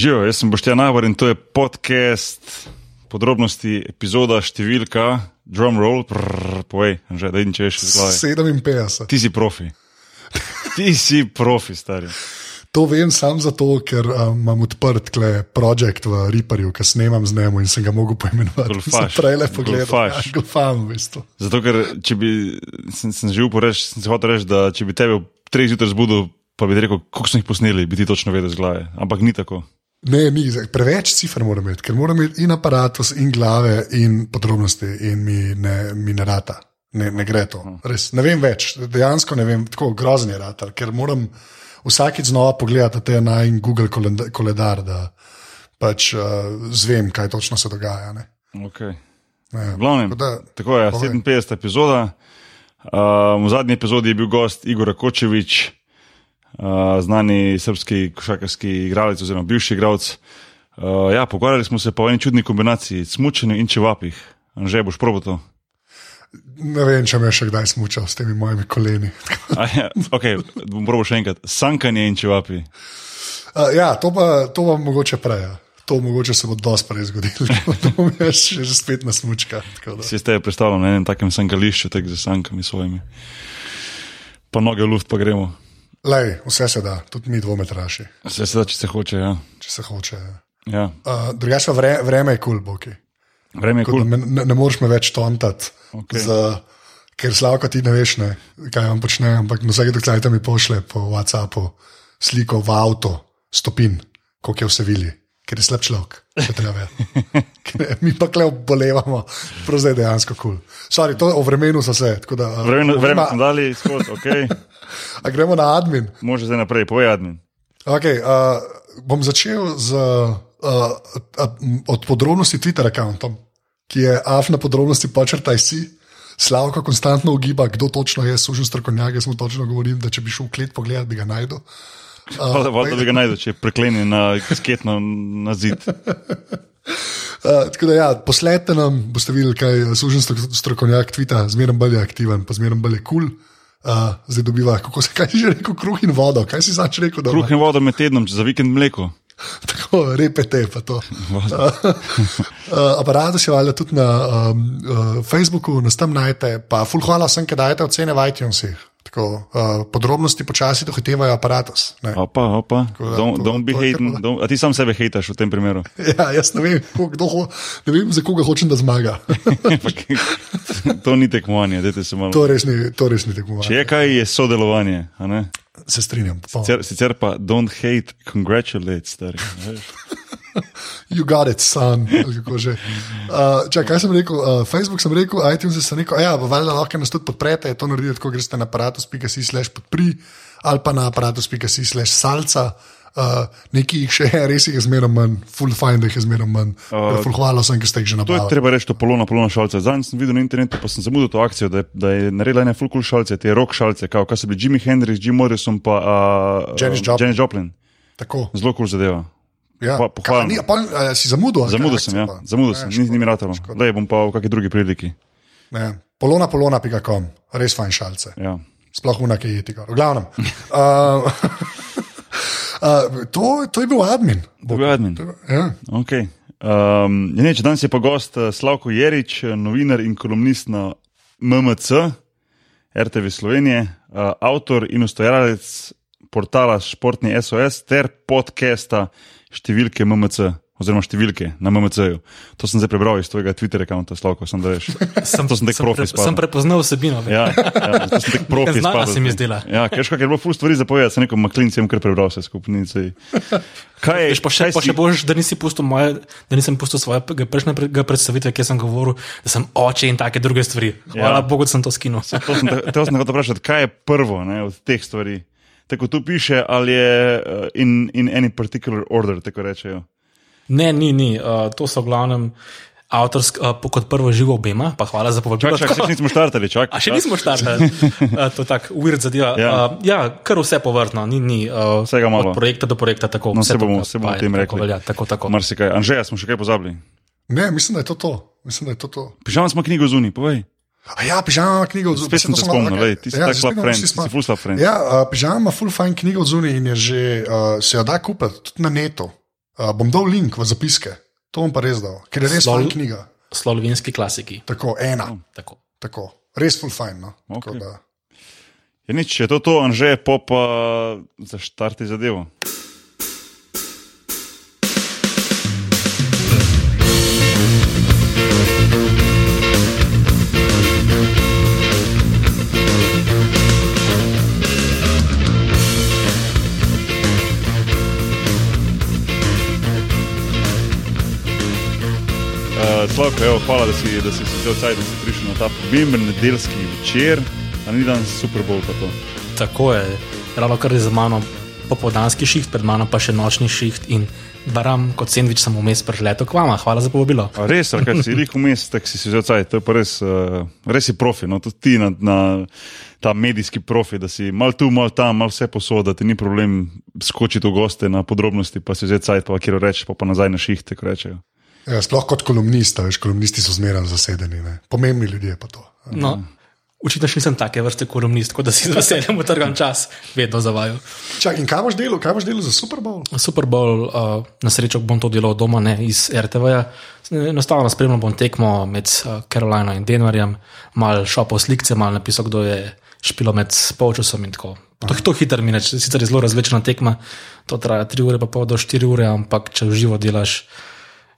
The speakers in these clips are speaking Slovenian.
Živijo, jaz sem Boštjan Navor in to je podcast, podrobnosti, epizoda, številka, drum roll, prrr, povej, že da in če veš, zglaj. 57. Ti si profi. Ti si profi, stari. To vem samo zato, ker um, imam odprt projekt v Reaperju, ki snemam z njim in sem ga mogel poimenovati. Prej le pogledal. Ja, golfam, v bistvu. Zato, ker če bi, sem, sem že upal reči, sem se hotel reči, da če bi tebe ob treh zjutraj zbudil, pa bi rekel, koliko smo jih posneli, bi ti točno vedel z glave. Ampak ni tako. Ne, zdaj, preveč cifr moram imeti, ker moram imeti in aparatus, in glave, in podrobnosti, in mi ne, mi ne rata. Ne, ne gre to. Res, ne vem več, dejansko ne vem, tako grozen je rata, ker moram vsakeč znova pogledati te na in Google koledar, da pač uh, zvem, kaj točno se dogaja. Ne. Okay. Ne, glavnem, tako da, tako je, povej. 57. epizoda. Um, v zadnji epizodi je bil gost Igor Kočevič, uh, znani srpski košarkarski igralec oziroma bivši igralec. Uh, ja, pogovarjali smo se pa o eni čudni kombinaciji, smučanju in čevapih. Že boš probo to. ne vem, če me še kdaj smučal s temi mojimi koleni. Ja, okay, bom probo še enkrat. Sankanje in čevapi. Uh, ja, to pa, to pa mogoče prej. Ja. To mogoče se bo dosti prej zgodilo, da bom jaz še, že spet na smučka. Si ste predstavljali na enem takem sankališču, tako z sankami svojimi. Pa noge v luft pa gremo. Lej, vse se da, tudi mi dvometraši, Vse se da, če se hoče. Ja. če se hoče. ja. Ja. Uh, Drugače, pa vre, vreme je kul, cool, boki. Vreme je kul. da me- Ne, ne moreš me več tontati, okay. ker slavka ti ne veš, ne, kaj vam počne. Ampak na vsake dokler mi pošle po WhatsAppu sliko v avto, stopin, koliko je v Sevilji, ker je slab človek. Mi pa kle obolevamo, prav zdaj dejansko kul. Cool. Sorry, to o vremenu so se. Da, uh, Vreme, vreme ma- smo dali skozi, ok. A gremo na admin. Može zdaj naprej, povej admin. Okay, uh, bom začel z, uh, uh, od podrobnosti Twitter računom, ki je afna podrobnosti počrtaj si. Slavko konstantno ugiba, kdo točno je, sužen strokovnjak. Jaz mu točno govorim, da če bi šel v klet pogledat, bi ga najdel. Hvala, da bi ga najdel, če je preklenjen na sketno na zid. Uh, tako da, ja, posledite nam, boste videli, kaj sužen stro- strokovnjak Twitter, zmeraj bolj je aktiven, pa zmeraj bolj je kul. Cool. Uh, zdaj dobiva, kako se kaj že rekel, kruh in vodo. Kaj si zač rekel, Kruh in vodo med tednom, za vikend mleko. Tako, repete pa to. uh, aparatus je valjda tudi na um, uh, Facebooku, nas tam najdete, pa ful hvala vsem, ki dajete ocene v iTunesih. Tako, uh, podrobnosti počasi dohitevajo aparatus. ne. Opa, opa, da, don't, to- don't be hating. kar- Don't, a ti sam sebe hejtaš v tem primeru. Ja, jaz ne vem, kdo, ho- ne vem, za koga hočem, da zmaga. To ni tekmovanje, dajte se malo. to res ni, to res ni tekmovanje. Če je kaj, je sodelovanje. Se strinjam. Sicer, sicer pa don't hate, congratulate, stari. You got it, son. Uh, čak, kaj sem rekel? Uh, Facebook sem rekel, iTunes sem rekel, ja, valjda lahko nas tudi podprete, to naredite, ko greste na aparatus.si slash podpri ali pa na aparatus.si slash salca. Uh, neki jih še je, res jih je zmeraj manj, full fine, da jih je zmeraj manj. Uh, hvala vsem, ki ste jih že To je treba reči, to polona, polona šalce. Zadnjič sem videl na internetu, pa sem zamudil to akcijo, da je, da je naredila ene full cool šalce, te rock šalce, kao, kaj so bili Jimi Hendrix, Jim Morrison pa uh, Janis Joplin. Janis Joplin. Tako. Zelo kul cool zadeva. Ja. Pa- pohvalno. Kaj, ni- pa, uh, si zamudil? Zamudil sem, ja, zamudil sem, škoda, ni, ni mi ratalo. škoda. Zdaj bom pa v kakšni drugi priliki. Ne. Polona, polona.com, res fajn šalce. Ja. Sploh unak je jeti. V glavnem. Uh, uh, to, to je bil admin. Bil je admin. Ja. Okay. Um, ja, ne, če danes je pa gost eh, Slavko Jerič, eh, novinar in kolumnist na MMC, RTV Slovenije, uh, avtor in ustvarjalec portala Športni SOS ter podcasta številke MMC. Oziroma številke na MMC-ju. To sem zdaj prebral iz tvojega Twitter računa, Slavko, sem da veš. Sem, To sem tek profi pre, spadal. sem prepoznal vsebino. Ja, Ja. to sem tek profi spadal. se mi zdela. Ja, kaj je bilo ful stvari zapovedati, sem rekel, maklin sem kar prebral vse saj. Kaj je, Veš, pa še, pa še boš, da, nisi moje, da nisem pustil svojega prejšnjega predstavitve, kjer sem govoril, da sem oče in take druge stvari. Hvala ja. Bogu, da sem to skinil. To sem, te- sem hotel vprašati, kaj je prvo ne, od teh stvari. Tako tu piše, ali je uh, in, in any particular order, tako rečejo. Ne, ni, ni. Uh, to so v glavnem avtorsk, uh, kot prvo živo obema, pa hvala za povabilo. Čak, čak, še nismo štartali, čak. A še nismo štartali, uh, to je tako weird zadeva. Ja. Uh, ja, kar vse povrtno, ni, ni uh, Vsega malo. Od projekta do projekta, tako No, vse se bomo, to, se bomo tem tako rekli. Velja, tako, tako. Marsikaj. Anžeja smo še kaj pozabili. Ne, mislim, da je to to. Mislim, da je to, to. Pižam smo knjigo zunaj, povej. A ja, pižama ima knjigo od Spet sem se spomnil, lej, ti si tak slab friend, ti si ful slab friend. Ja, uh, pižama ima full fine knjigo od zunaj in je že, uh, se jo da kupiti tudi na netu. Uh, bom dal link v zapiske, to bom pa res dal, ker je res Sol- fajn knjiga. Slovenski klasiki. Tako, ena, Tako. tako. res full fajn. No? Tako Okej. da- Je nič, če je to to, anže pa pa zaštarti zadevo. Slavko, evo, hvala, da si, da si si vzel cajt, da si prišel na ta pomemben nedeljski večer, a ni danes Super Bowl pa to. Tako je, ravno kar je za mano popoldanski šiht, pred mano pa še nočni šiht in baram kot sendvič sem vmes priletel k vama. Hvala za povabilo. A res, kaj si jih vmes, tako si si vzel cajt, to je pa res, uh, res si profi, no, tudi ti na, na ta medijski profi, da si mal tu, mal tam, mal vse posod, da ti ni problem skočiti v goste na podrobnosti, pa si vzel cajt, pa kjer rečeš, pa, pa nazaj na šiht, tako rečejo. Ja, sploh kot kolumnista, veš, kolumnisti so zmeraj zasedeni, ne. pomembni ljudje pa to. No, Očitno še nisem take vrste kolumnist, tako da si z veseljem utrgam čas, vedno zavaju. Čak, in kaj boš delal, kaj boš delal za Super Bowl? Super Bowl, uh, na srečo bom to delal doma, ne iz RTV-ja. Enostavno spremljal bom tekmo med uh, Carolino in Denverjem, mal šopal slikce, mal napisal, kdo je špilo med polčasom in tako. To, to hitro mine, če- sicer je zelo razvlečena tekma, to traja 3 ure, pa pol do 4 ure, ampak če v živo delaš,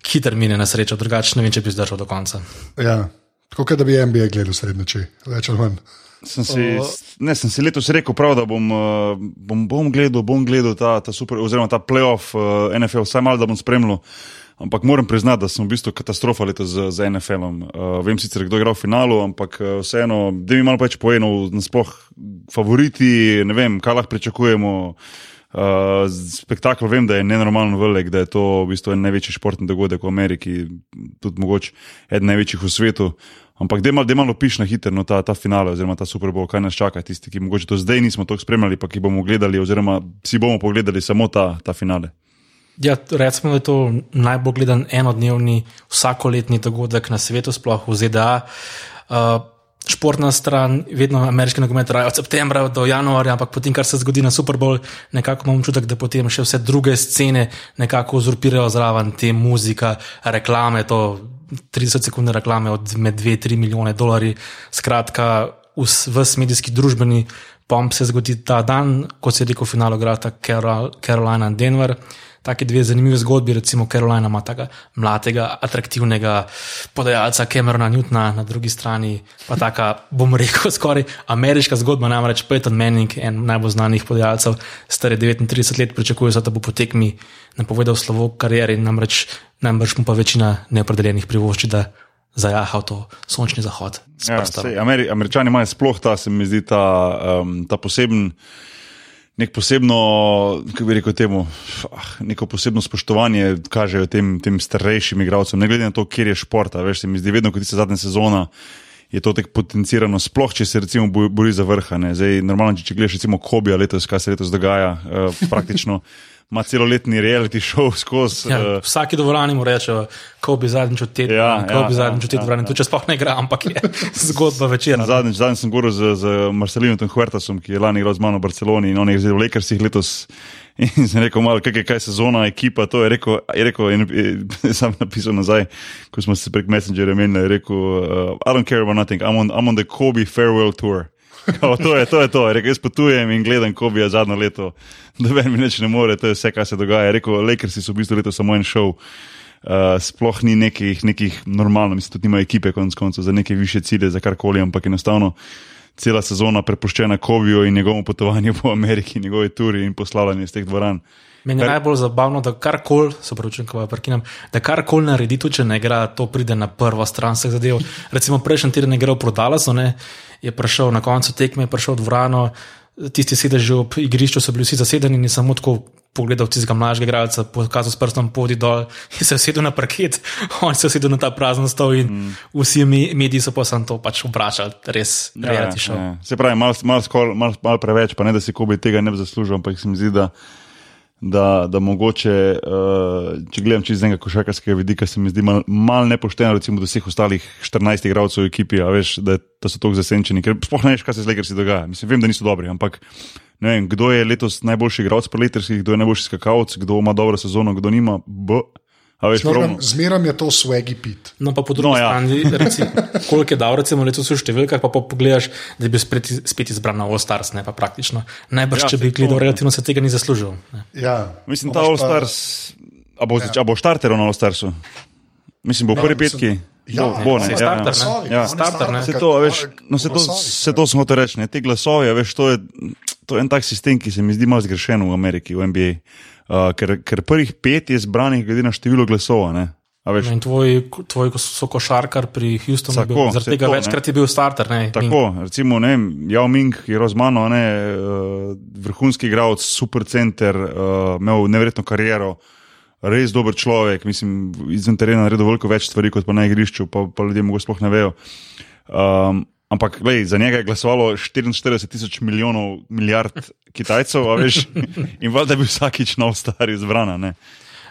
hitro mine na srečo, drugače ne vem, če bi zdržal do konca. Ja, tako kot da bi NBA gledal sred noči, več ali manj. Sem si, ne, sem si letos rekel, prav, da bom, uh, bom, bom gledal, bom gledal ta, ta super, oziroma ta playoff uh, NFL, vsaj malo, da bom spremljal. Ampak moram priznati, da sem v bistvu katastrofa letos z, z NFL-om. Uh, vem sicer, kdo je igral v finalu, ampak uh, vseeno, da mi malo več poeno, nasploh favoriti, ne vem, kaj lahko pričakujemo. Uh, spektakel vem, da je nenormalno velik, da je to v bistvu en največji športni dogodek v Ameriki, tudi mogoče eden največjih v svetu. Ampak da je malo piš na hitro no, ta, ta finale, oziroma ta Super Bowl, kaj nas čaka, tisti, ki mogoče do zdaj nismo to spremljali, pa ki bomo gledali, oziroma si bomo pogledali samo ta, ta finale. Ja, recimo, da je to najbolj gledan enodnevni, vsakoletni dogodek na svetu, sploh v ZDA. Uh, športna stran, vedno ameriški nogomet traja od septembra do januarja, ampak potem, kar se zgodi na Super Bowl, nekako imam občutek, da potem še vse druge scene nekako uzurpirajo zraven te muzika, reklame, to 30 sekundne reklame od med 2-3 milijone dolarjev. Skratka, vs, vs medijski družbeni pomp se zgodi ta dan, ko se je rekel, v finalu Carol- Carolina in Denver. Taki dve zanimivi zgodbi, recimo Carolina ima tako mladega, atraktivnega podajalca Camerona Newtona, na drugi strani pa taka, bom rekel, skoraj ameriška zgodba, namreč Peyton Manning, en najbolj znanih podajalcev, star je 39 let, pričakuje se, da bo po tekmi napovedal slovo karieri, namreč najbrž mu pa večina neopredeljenih privošči, da zajaha v to sončni zahod. Ja, sej, Ameri, Američani imajo sploh ta, se mi zdi, ta, um, ta poseben. Nek posebno, kako bi rekel, temu, ah, neko posebno spoštovanje kažejo tem, tem starejšim igralcem, ne glede na to, kje je šport. Veš, se mi zdi, vedno, ko ti se zadnja sezona, je to tako potencirano, sploh če se recimo bo- bori za vrhane. Zdaj, normalno, če, če gledaš recimo Kobija letos, kaj se letos dogaja, uh, praktično ima celoletni reality show skozi. Ja, v vsaki dvorani mu rečejo, ko bi zadnjič v tej Ja, ja, ja, ja, zadnjič v tej ja, dvorani. ja. Tu če sploh ne igra, ampak je zgodba večera. Zadnjič, zadnjič sem govoril z, z Marcelinom Huertasom, ki je lani igral z mano v Barceloni in on je zdaj v Lakersih letos. In sem rekel, malo, kaj, je- kaj sezona, ekipa, to je rekel, je rekel in, in, sam napisal nazaj, ko smo se prek Messengerja menili, je rekel, uh, I don't care about nothing, I'm on, I'm on the Kobe farewell tour. Kao, to je to, je to. Je rekel, jaz potujem in gledam Kobija zadnjo leto, da ven mi nič ne more, to je vse, kar se dogaja. Je rekel, Lakersi so v bistvu letos samo en šov. Uh, sploh ni nekih, nekih normalno, mislim, tudi nima ekipe, konec koncev, za neke više cilje, za karkoli, ampak enostavno cela sezona prepuščena Koviju in njegovemu potovanju po Ameriki, njegovi turi in poslavljanju iz teh dvoran. Meni je najbolj zabavno, da karkoli, se pravi, ko prekinem, da karkoli naredi, tudi če ne igra, to pride na prvo stran vseh zadev. Recimo prejšnji teden je igral proti Dallasu, ne, je prišel na koncu tekme, je prišel v dvorano, tisti sedeži ob igrišču so bili vsi zasedeni in samo tako pogledal tistega mlajšega igralca, pokazal s prstom podi dol in se usedel na parket, on se usedel na ta prazen stol in mm. vsi me- mediji so pa sem to pač obračali, res reality show. ja. Se pravi, malo mal, mal, mal, mal preveč, pa ne da si Kobe tega ne bi zaslužil, ampak se mi zdi, da, da, da mogoče, uh, če gledam čez enega košarkarskega vidika, se mi zdi malo mal nepošteno, recimo, do vseh ostalih 14 igralcev v ekipi, veš, da, da so tako zasenčeni, ker sploh ne veš, kaj se z Lakersi dogaja. Mislim, vem, da niso dobri, ampak ne vem, kdo je letos najboljši igralec preleterskih, kdo je najboljši skakalec, kdo ima dobro sezono, kdo nima. B. A veš, pravno. Zmeram je to swaggy pit. No, pa po drugi No, ja. strani, recimo, koliko je dal, recimo, letos v številkah, pa, pa pogledaš, da je bil spet, spet izbran na All Stars, ne pa praktično. Najbrž, Ja, ja, če bi gledal, ja. relativno se tega ni zaslužil. Ne. Ja. Mislim, Pa ta imaš All pa- Stars. A bo, ja. bo štarter na All Starsu? Mislim, bo v prvi mislim- petki. Ja, bo, bo, ne, saj ja, starter, ja. ne. Ja. oni Starter, ne. Starter, to, a veš, no, vse to, vse to smo hotel reči. Ne? Te glasovi, veš, to je, to je en tak sistem, ki se mi zdi malo zgrešen v Ameriki, v NBA. Uh, ker, ker prvih pet je zbranih glede na število glasov. ne. No tvoj, tvoj sokošarkar pri Houstonu je bil Tako, zaradi tega to, ne. večkrat je bil starter. Ne, Tako, recimo, ne Jao Ming je razmano, ne, uh, vrhunski igralec, super center, uh, imel neverjetno kariero, res dober človek, mislim, izven terena naredil veliko več stvari kot pa na igrišču, pa, pa ljudje mogoče sploh ne vejo. Um, ampak, lej, za njega je glasovalo 44 tisoč milijonov, milijard Kitajcev, veš, in valjda bi vsakič nov star izbrana. Ne.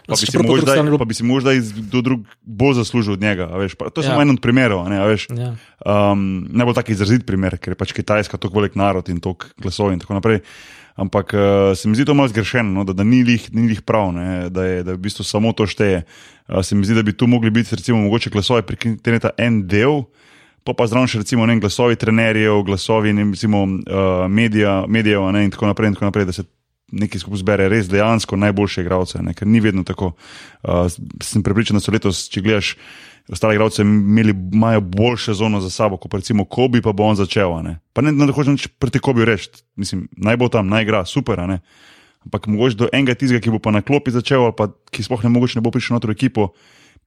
Pa bi, drugi strani zdaj, bilo- pa bi si možda kdo drug bolj zaslužil od njega. a Veš, pa, to je Ja. samo en od primerov. Ne, veš, Ja. Um, najbolj tak izrazit primer, ker je pač Kitajska tako velik narod in toliko glasov in tako naprej. Ampak uh, se mi zdi to malo zgrešeno, no, da, da ni lih, ni lih prav, ne, da, je, da v bistvu samo to šteje. Uh, se mi zdi, da bi tu mogli biti recimo mogoče glasovi prek interneta en del, pa pa zraven še recimo ne, glasovi trenerjev, glasovi ne, recimo, uh, medija, medijev ne, in tako naprej, in tako naprej, da se nekaj skupaj zbere res dejansko najboljše igralce, ne, ker ni vedno tako. Uh, sem prepričan, da so letos, če gledaš, ostale igralce imeli, imajo boljše zono za sabo, kot recimo Kobi, pa bo on začel. Ne. Pa ne, ne hočem nič proti Kobi reči, mislim, naj bo tam, naj igra, super, ne. Ampak mogoče do enega tizga, ki bo pa na klopi začel, ali pa ki sploh ne bo prišel noter v ekipo,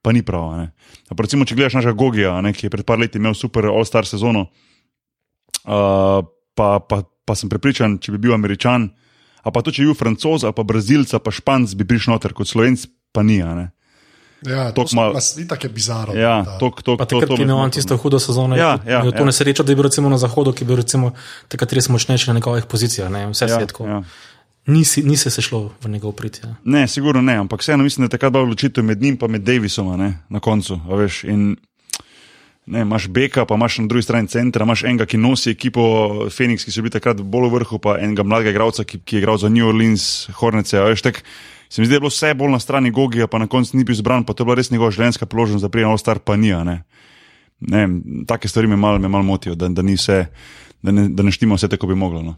pa ni prav. recimo, če gledaš našega Gogija, a ne, ki je pred par leti imel super All-Star sezono, uh, pa, pa, pa sem prepričan, če bi bil Američan, a pa to, če bi bil Francoz, ali pa Brazilc, ali pa Španc, bi prišel noter, kot Slovenc, pa ni. a ne. Ja, to malo- je tako bizarno. Ja, tok, tok, Pa to, takrat, to ki je me imel tisto hudo sezono, Ja, je ja, imel to ja. nesrečo, da je bil recimo na zahodu, ki je bil recimo takrat res močnejši na njegovih pozicijah. Ne, vse Ja, ja, je tako. ja. Ni, si- ni se sešlo v njegov prid. Ja. Ne, sigurno ne, ampak vseeno mislim, da je takrat bila odločitev med njim in Davisom ne, na koncu. Veš, in, ne, imaš Beka, pa imaš na drugi strani centra, imaš enega, ki nosi ekipo Phoenix, ki so bili takrat bolj v vrhu, pa enega mladega igralca, ki, ki je igral za New Orleans, Hornece. Veš, tak, se mi zdi, da je bilo vse bolj na strani Gogija, pa na koncu ni bil izbran, pa to je bila res njegova življenjska priložnost, da prije na All-Star pa ni. Ne. Ne, take stvari me malo mal motijo, da, da, ni vse, da, ne, da ne štima vse tako, kot bi moglo. No.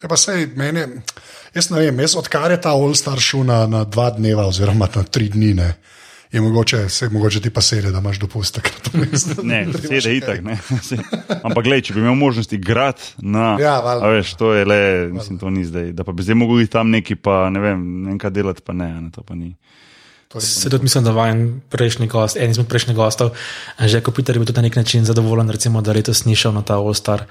Ja, pa sej, meni, jaz ne vem, jaz odkar je ta All-Star šel na, na dva dneva, oziroma na tri dni, ne, je mogoče, se, mogoče ti pa sede, da imaš dopust takrat. Ne, Da sede itak. ne. Ampak, gled, če bi imel možnost igrati na. Ja, valjda. a veš, to je le, mislim, to ni zdaj. Da pa bi zdaj mogel iti tam neki, pa ne vem, ne vem kaj delati, pa ne, ne to pa ni. Se tudi mislim, da vajen prejšnji gost, en izmed prejšnjih gostov, že kot Peter, je bil tudi na nek način zadovoljen, recimo, da letos ni šel na ta All-Star.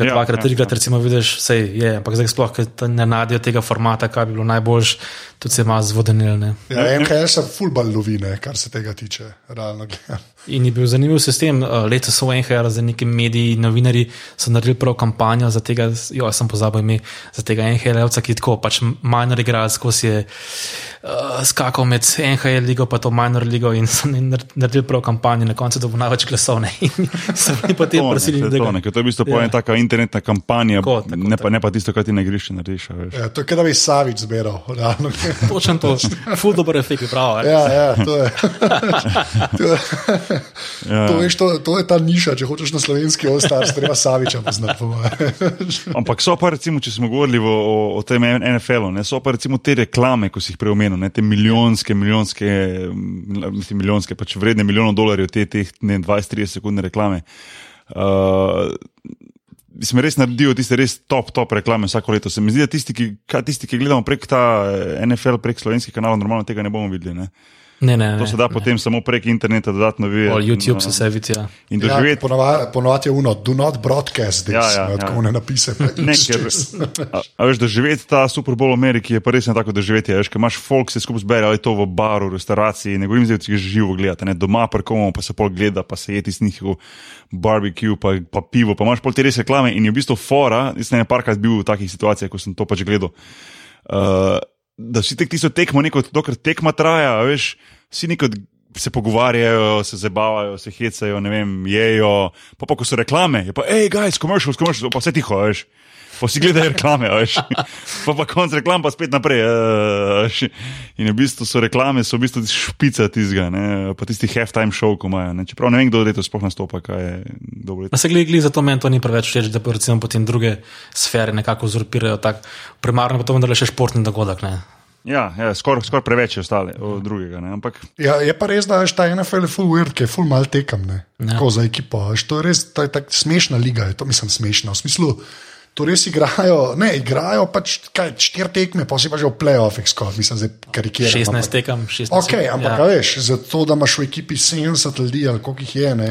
Ker Ja, ja, dvakrat, ja, trikrat, recimo, vidiš, vse je, ampak zdaj sploh, ne nadijo tega formata, kaj bi bilo najboljš, tudi se ima zvodenil. Ne. Ja, MHL se fulbal lovine, kar se tega tiče, realno gledano. In je bil zanimiv sistem. Uh, Letos so v NHL, za neki mediji, novinari so naredili prav kampanjo za tega, jo, sem pozabil ime, za tega NHL-evca, ki je tako pač minor igralec, skozi je uh, skakal med NHL ligo pa to minor ligo in so nar- naredili prav kampanjo, na koncu dobil največ glasov. Ne, in so bili potem prosili, da ga. ne, ker to je v bistvu Ja. ena taka internetna kampanja, Tako, tako, ne, pa, tako. ne pa tisto, kar ti na igrišču narediš. Ja, to je, kot da bi Savič zbiral. Točno to, ful dober efekt, prav. Ja. Ja, to je. to, je Ja. to, veš, to, to je ta niša, če hočeš na slovenski ostar, treba Saviča poznati. Ampak so pa, recimo, če smo govorili o, o, tem NFL-u, ne, so pa recimo te reklame, ko si jih preomenil, ne, te milijonske, milijonske, mislim, milijonske, pač vredne milijonov dolarjev, te, te ne, 20-30 sekundne reklame. Uh, Smo res naredili tiste res top, top reklame vsako leto. Se mi zdi, da tisti, ki, ka- tisti, ki gledamo prek ta eh, NFL, prek slovenskih kanalov, normalno tega ne bomo videli. Ne? Ne, ne, To ne. se da potem samo prek interneta dodatno videti. Pol YouTube se vse vidi. Ja. In Ja, doživeti. ponova- Ponovadi je uno, do not broadcast this, Ja, ja, ja. tako ne napise. pa Ne, ker, a, a veš, doživeti ta Super Bowl v Ameriki je pa res ne tako doživeti. a Veš, imaš folk, se skupaj zbere ali to v baru, restavraciji, ne govorim zdaj, če ga živo gledate, ne doma prkomo, pa se pol gleda, pa se je tisti njihov barbecue, pa, pa pivo, pa imaš pol te res reklame in je v bistvu fora, jaz ne parkrat bil v takih situacijah, ko sem to pač gledal. Uh, da vsi tek tisto tekmo, neko, dokler tekma traja, veš, vsi neko se pogovarjajo, se zabavajo, se hecajo, ne vem, jejo, pa pa ko so reklame, je pa, hej, guys, commercials, commercials, pa vse tiho, veš. Pa si gledajo reklame, veš. Pa pa konc reklam, pa spet naprej. veš. In v bistvu so reklame, so v bistvu špica tizga, ne, pa tisti halftime show, ko imajo. Ne. Čeprav ne vem, kdo letos sploh nastopa, kaj je dobro. Se gledi, zato meni to ni preveč všeč, da pa recimo potem druge sfere nekako uzurpirajo tako. Primarno pa to vendar le še športni dogodek. Ne. Ja, ja skoraj skor preveč je ostale od drugega. Ne. Ampak Ja, je pa res, da je ta NFL je full weird, ki je full mal tekam, ne. Ja. Tako za ekipo. To je res, to je tako smešna liga, je to mislim smešna. V smislu, to res igrajo, ne, igrajo pač kaj, štiri tekme, pa si pa že v playoffih skoraj, mislim, zdaj karikiram. 16 ampak- tekam, 16 Ok, ampak ja. veš, zato da imaš v ekipi 70 ljudi ali koliko jih je, ne.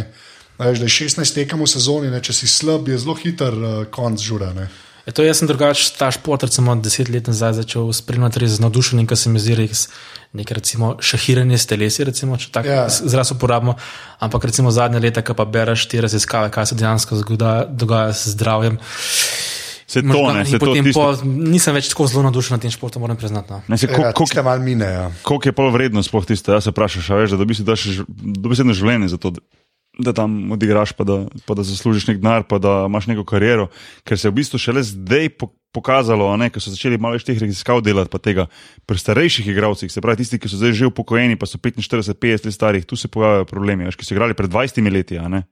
Veš, da je 16 tekem v sezoni, ne, če si slab, je zelo hiter uh, konc žura. Je to jaz sem drugač ta šport, recimo deset let nazaj začel spremljati res z navdušenjem, ker se mi zdi res nekaj recimo šahiranje s telesi, recimo, če tako Ja. yeah. izraz uporabimo. Ampak recimo zadnje leta, ko pa bereš te raziskave, kaj se dejansko zgoda, dogaja s zdravjem. se to možganov ne, se to tisto. po, nisem več tako zelo navdušen nad tem športom, moram priznati. No. Ne, se, Ja, koliko koliko- tiste mal mine, ja. koliko je pol vredno sploh tisto, da se vprašaš, a veš, da dobiš dobesedno življenje za to, da, tam odigraš, pa da, pa da zaslužiš nek denar, pa da imaš neko kariero, ker se je v bistvu šele zdaj po, pokazalo, ko so začeli malo več teh raziskav delati, pa tega pri starejših igralcih, se pravi tisti, ki so zdaj že upokojeni, pa so 45, 50 let starih, tu se pojavljajo problemi, veš, ki so igrali pred 20 leti, a.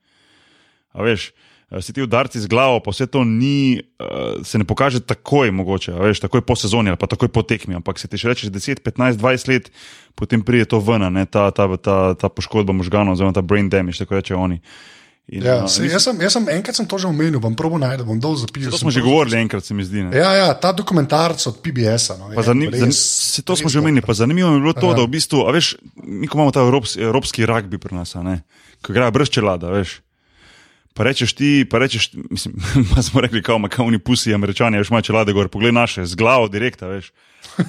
A veš, eh, si ti udarci z glavo, pa vse to ni, uh, se ne pokaže takoj, mogoče, a veš, takoj po sezoni ali pa takoj po tekmi, ampak se ti še reče 10, 15, 20 let, potem pride to ven, ne, ta, ta, ta, ta poškodba možganov, oziroma ta brain damage, tako reče oni. In, Ja, a, se, mislim, jaz, sem, jaz sem enkrat sem to že omenil, bom probo najdel, bom dol zapisal. to smo že govorili enkrat, se mi zdi. Ne. Ja, ja, ta dokumentarc od PBS-a. No, je zanim, res- zanim, se to smo že omenili. Pa zanimivo mi je bilo to, Ja. da v bistvu, veš, mi imamo ta evropski, evropski rugby pri nas, ko igra brez čelada, veš. Pa rečeš ti, pa rečeš, mislim, pa smo rekli, kao, ma kao oni pusi, američani, veš, imajo čelade gor, poglej naše, z glavo direkta, veš.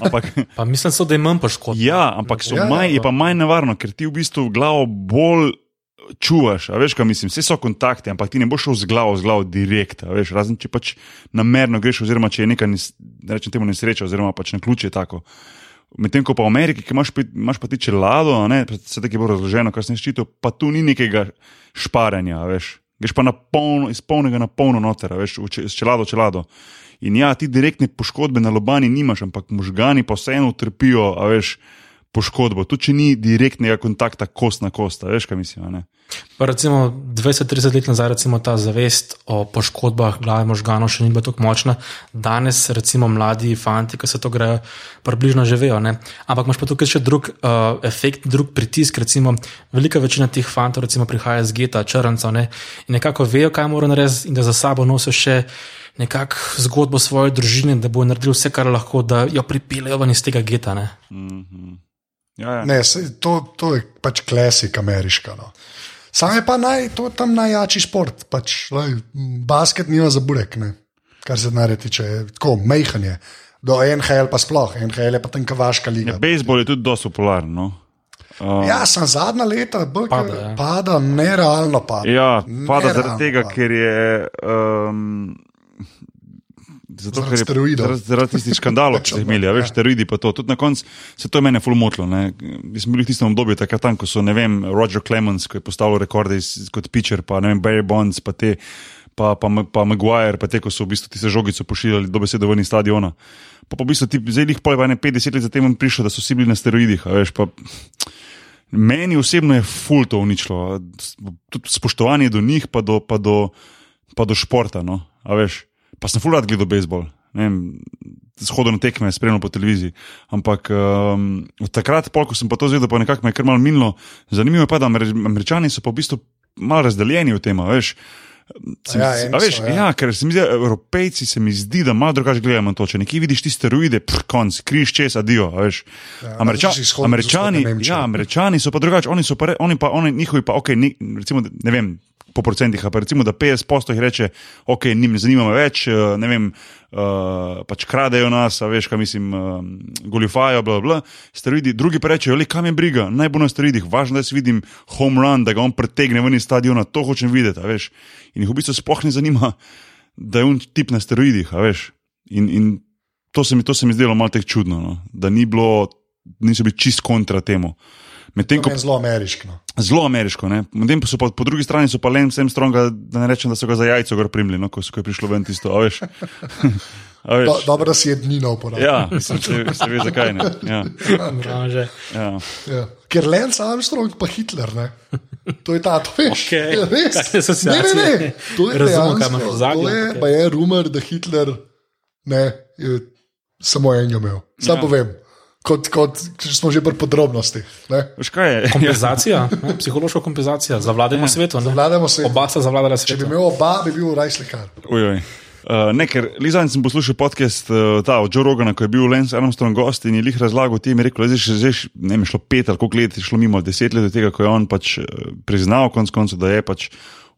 Ampak, Pa mislim, so, da je manj poškodb. ja, ampak so Ja, ja, manj, je ja. pa manj nevarno, ker ti v bistvu glavo bolj čuvaš, a veš, kaj mislim, vse so kontakti, ampak ti ne boš šel z glavo, z glavo direkt, veš, razen če pač namerno greš, oziroma če je neka, da rečem temu nesreča, oziroma pač na ključe tako. Medtem ko pa v Ameriki, ki imaš, imaš pa ti čelado, a ne, vse tako je bilo razloženo, kar sem ščitil, pa tu ni nekega šparanja, veš. Greš pa polno, iz polnega na polno noter, veš, s čelado, čelado. In ja, ti direktne poškodbe na lobani nimaš, ampak možgani pa vseeno utrpijo, a veš, poškodbo. Tudi če ni direktnega kontakta kost na kost, veš, kaj mislim. recimo 20-30 let nazaj recimo ta zavest o poškodbah glave možganov še ni bila tako močna. Danes recimo mladi fanti, ki se to grejo, približno že vejo. Ne? Ampak imaš pa tukaj še drug uh, efekt, drug pritisk. Recimo, velika večina teh fantov recimo, prihaja iz geta, črncev ne? in nekako vejo, kaj morajo narediti in da za sabo nosijo še nekako zgodbo svoje družine, da bo naredil vse, kar lahko, da jo pripeljejo ven iz tega geta. Ne? Ja, ja. Ne, to, to je pač klasik ameriška. No. Sam je pa naj, to je tam najjači šport. Pač, lej, m, basket nima za burek, ne. kar se naredi, tiče tako mehanje. Do NHL pa sploh, NHL je pa tam kavaška liga. Ja, bejzbol je tudi dosti popularen. No? Uh, Ja, sem zadnja leta, bolj Pada, pada, ja. pada nerealno pada. Ja, pada Nerealno zaradi tega, pada. ker je. Um, Zato, Zaradi steroidov. zaradi, zaradi tistih škandalov, ki so jih imeli, a veš, steroidi pa to. Tudi na koncu se to je mene fulmotilo. Mi smo bili v tistem obdobju, takrat tam, ko so, ne vem, Roger Clemens, ki je postavil rekorde iz, kot pitcher, pa ne vem, Barry Bonds, pa te. Pa, pa, pa Maguire, pa te, ko so v bistvu tiste žogice pošiljali do besede ven iz stadiona. Pa, pa v bistvu ti zdaj jih pol, pa ne 50 let zatem prišlo, da so vsi bili na steroidih, veš. Pa, Meni osebno je ful to uničilo, tudi spoštovanje do njih, pa do, pa do, pa do športa. No? a Veš, pa sem ful rad gledal bejzbol, shodno na tekme, spremljal po televiziji. Ampak um, od takrat, pol, ko sem pa to zvedel, pa nekako me je kar malo minilo. Zanimivo je pa, da Amer- američani so pa v bistvu malo razdeljeni v tem. Veš, Se mi- Ja, eni veš, ja. ja, ker se mi zdi, Evropejci se mi zdi, da malo drugače gledajo na to. Če nekje vidiš ti steroide, pff, konc, križ čez, adijo. a veš. Američa, izhod- američani, ja, američani so pa drugačni, oni so pa, re, oni pa oni, njihovi pa, ok, ni, recimo, ne vem. Po procentih, pa recimo, da 50% jih reče, ok, njim ne zanima me več, eh, ne vem, uh, pač kradejo nas, veš, kaj mislim, uh, goljufajo, bla, bla. Steroidi, drugi pa rečejo, le kam je briga, naj bo na steroidih, važno, da si vidim home run, da ga on pretegne ven iz stadiona, to hočem videti, veš. In jih v bistvu sploh ne zanima, da je on tip na steroidih, veš. In, in to, se mi, to se mi zdelo malo tek čudno, no? da ni bilo, niso bili čist kontra temu. Medtem ko je zelo ameriško. zelo ameriško, ne. Medtem pa so pa po drugi strani so pa Lance Armstronga, da ne rečem, da so ga za jajco gor primili, no, ko, so- ko je prišlo ven tisto, a veš. A veš. Do, dobro, da si je dnino uporabil. Ja, mislim, se, se ve zakaj ne. Ja, Bravo, že. ja. Ja. Ker Lance Armstrong pa Hitler, ne? To je ta, to veš. Okej. Ja, res. Ne, ne, ne. To je dejansko, To je, pa je rumor, da Hitler ne, je samo enega imel. Sam Ja. ja. povem, kot, kot smo že pri podrobnostih. Kompenzacija, ne, psihološka kompenzacija, zavladajmo svetu. Ne? Vladamo se. Oba sta zavladala Če bi svetu. imel oba, bi bil raj slikar. Ujoj. Uh, ne, ker Lizan sem poslušal podcast uh, ta, od Joe Rogana, ko je bil Lance Armstrong gost in je jih razlagal, ti mi je rekel, da je že, že ne vem, šlo pet ali koliko let, je šlo mimo deset let od tega, ko je on pač uh, priznal konc koncev, da je pač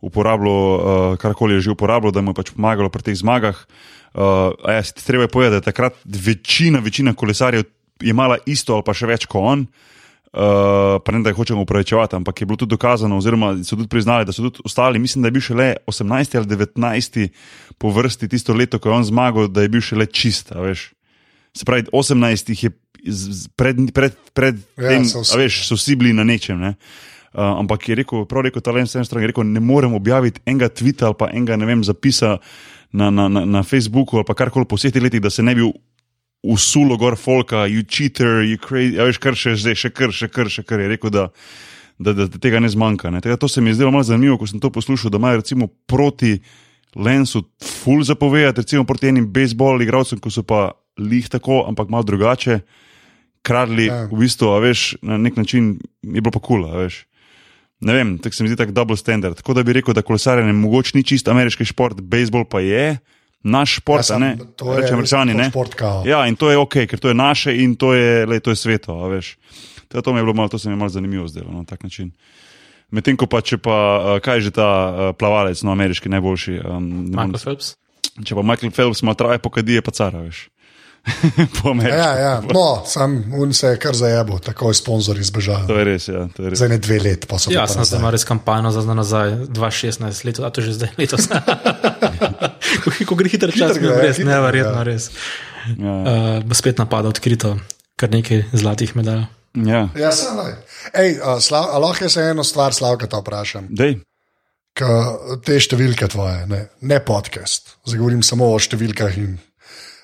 uporabljal uh, karkoli je že uporabljal, da mu je pač pomagalo pri teh zmagah. Uh, a ja, si ti treba je povedati, da je takrat večina, večina kolesarjev imala isto ali pa še več kot on. Uh, pa ne da jih hočemo upravičevati, ampak je bilo tudi dokazano, oziroma so tudi priznali, da so tudi ostali. Mislim, da je bil šele 18 ali 19 po vrsti tisto leto, ko je on zmagal, da je bil šele čist. a veš. Se pravi, 18 jih je pred, pred, pred Ja, tem, so vsi, a veš, so vsi bili na nečem. Ne? Uh, ampak je rekel, prav rekel, ta Lance Armstrong, je rekel, ne morem objaviti enega tvita ali pa enega, ne vem, zapisa na, na, na, na Facebooku ali pa karkoli po vseh teh letih, da se ne bi usulo gor folka, you cheater, you crazy, a veš, kar še zdaj, še kar, še kar, še kar je rekel, da, da, da, da tega ne zmanjka. Ne. Tega, to se mi je zdelo malo zanimivo, ko sem to poslušal, da imajo recimo proti Lensu ful zapovedati, recimo proti enim bejzbol igralcem, ko so pa lih tako, ampak malo drugače, kradli Ja. v bistvu, a veš, na nek način je bilo pa kul, cool, veš. Ne vem, tako se mi zdi tako double standard. Tako da bi rekel, da kolesarjenje mogoče ni čist ameriški šport, bejzbol pa je. Naš šport, Ja, ne, to je kot ne. šport kao. Ja, in to je ok, ker to je naše in to je, lej, to je sveto, a veš. Teda to, mi je bilo malo, to se mi je malo zanimivo zdelo na tak način. Medtem ko pa, če pa, uh, kaj je že ta uh, plavalec, no, ameriški najboljši. Um, Michael Phelps. če pa Michael Phelps ima traje, pokadi je pa cara, veš. Ja, ja. No, sam un se je kar zajebo, tako je sponzorji zbežali. To je res, ja. To je res. Za ne dve let, pa so Ja, pa sem nazaj. zdaj ima res kampanjo za zdaj nazaj, 2016 let, a to že zdaj letos. ko, ko gre hitro čas, gre, res, hitro, neverjetno, ja. res. Ja, Uh, bo spet napada odkrito, kar nekaj zlatih medalj. ja. Ja, sem, Ej, a, slav, a lahko jaz eno stvar, Slavka, te vprašam. Dej. Te številke tvoje, ne, ne podcast, zdaj govorim samo o številkah. In,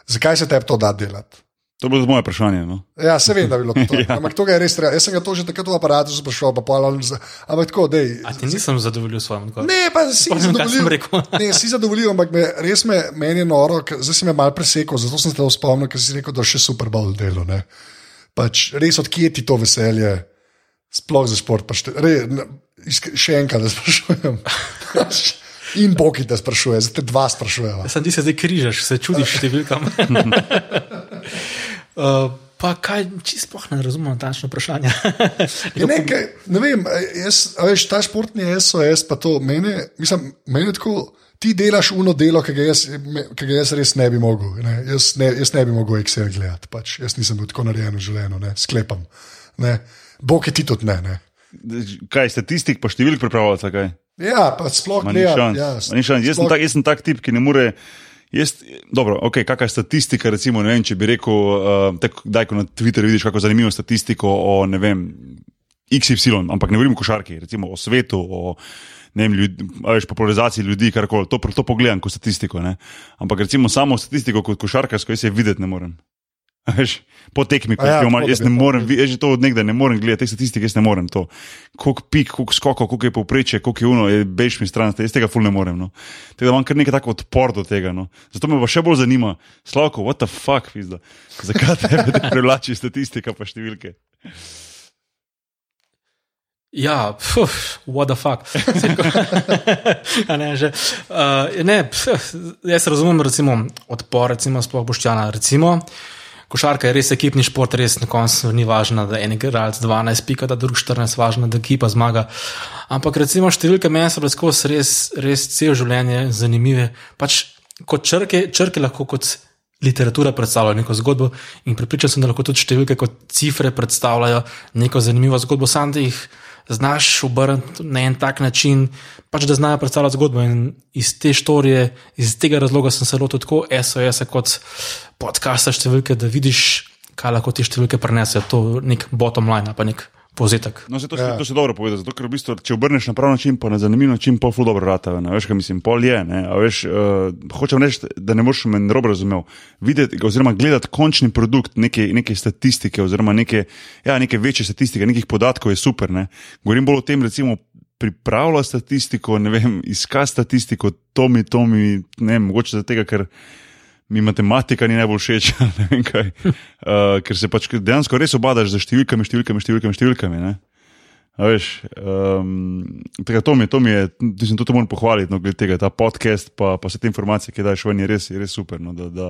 zakaj se tebi to da delati? To bo moje vprašanje. No. Ja, se vem, da je bilo to. Ja. Ampak to ga je res treba. Jaz sem ga to že takrat v aparatu sprašoval, pa pol, on z- ampak tako, dej. A ti nisem zadovoljil s svojim odgovorom? Ne, pa si Spomnim, rekel. Ne, si zadovoljil, ampak me, res me, meni je noro, zdaj si me mal presekal, zato sem se te spomnil, ker si rekel, da je še Super Bowl delo. Ne. Pač res odkje ti to veselje, sploh za šport. Pač te, re, ne, še enkrat da sprašujem. In Boki te sprašuje, zdaj te dva sprašujejo. Sam ti se zdaj križaš, se čudiš številkam. uh, pa kaj, čisto ne razumem natančno vprašanje. Ja, ne, kaj, ne vem, jaz, a veš, ta športni SOS, pa to meni, mislim, meni je tako. Ti delaš uno delo, ki ga jaz, ki ga jaz res ne bi mogel. Ne? Jaz, ne, jaz ne bi mogel Excel gledati. Pač. Jaz nisem bil tako narejen v življenju, ne? sklepam. Ne? Bog je ti tudi ne. ne? Kaj statistik, pa številk pripravljate? Kaj? Ja, pa sploh ne. Ja, šans. Jaz, sploh- tak, jaz sem tak tip, ki ne more. Jaz, dobro, okay, kakšna je statistika, recimo, vem, če bi rekel, uh, tako, daj, ko na Twitterju vidiš kako zanimivo statistiko o, ne vem, XY, ampak ne govorim o košarki, recimo o svetu, o vem, ljud, a veš, popularizaciji ljudi, karkoli, to, to pogledam kot statistiko, ne. ampak recimo samo statistiko kot košarkarsko, jaz je videti ne morem. Veš, po tekmi, ja, ja, tako, da jaz ne morem, vi- jaz že to od nekdaj ne morem gledati, te statistike jaz ne morem. to. Koliko pik, koliko skokov, koliko je povprečje, koliko je uno, je bež mi stran, jaz tega ful ne morem. No. Tako da imam kar nekaj tako odpor do tega. No. Zato me pa še bolj zanima, Slavko, what the fuck, pizda. Zakaj te privlači statistika pa številke? Ja, puf, what the fuck. Ne, že, uh, ne, pf, jaz razumem recimo, odpor, recimo, sploh Boštjana. Recimo, košarka je res ekipni šport, res na koncu ni važno, da en igralec 12 pika, da drug 14, važno, da ekipa zmaga. Ampak recimo številke meni so bile skozi res, res cel življenje zanimive. Pač kot črke, črke lahko kot literatura predstavljajo neko zgodbo in pripričan sem, da lahko tudi številke kot cifre predstavljajo neko zanimivo zgodbo, sam da jih znaš obrniti na en tak način, pač da znajo predstavljati zgodbo. In iz te štorije, iz tega razloga sem se lotil tako SOS kot podcasta številke, da vidiš, kaj lahko te številke prenesejo. To je nek bottom line, pa nek povzetek. No, se to, ja. to se dobro povedal, zato ker v bistvu, če obrneš na prav način, pa na zanimiv način, pol ful dobro rata. Ne? Veš, kaj mislim, pol je. Ne? A veš, uh, hočem reči, da ne boš me narobe razumel. Videti, oziroma gledati končni produkt neke, neke statistike, oziroma neke, ja, neke večje statistike, nekih podatkov je super. Ne? Govorim bolj o tem, recimo, pripravlja statistiko, ne vem, iska statistiko, to mi, to mi, ne vem, mogoče zato, ker mi matematika ni najbolj všeč, uh, ker se pač dejansko res obadaš za številkami, številkami, številkami. številkami veš, um, tega, to mi to mi je, mislim, to moram pohvaliti, no, glede tega, ta podcast, pa, pa vse te informacije, ki daš ven, je res, je res super. No, da, da,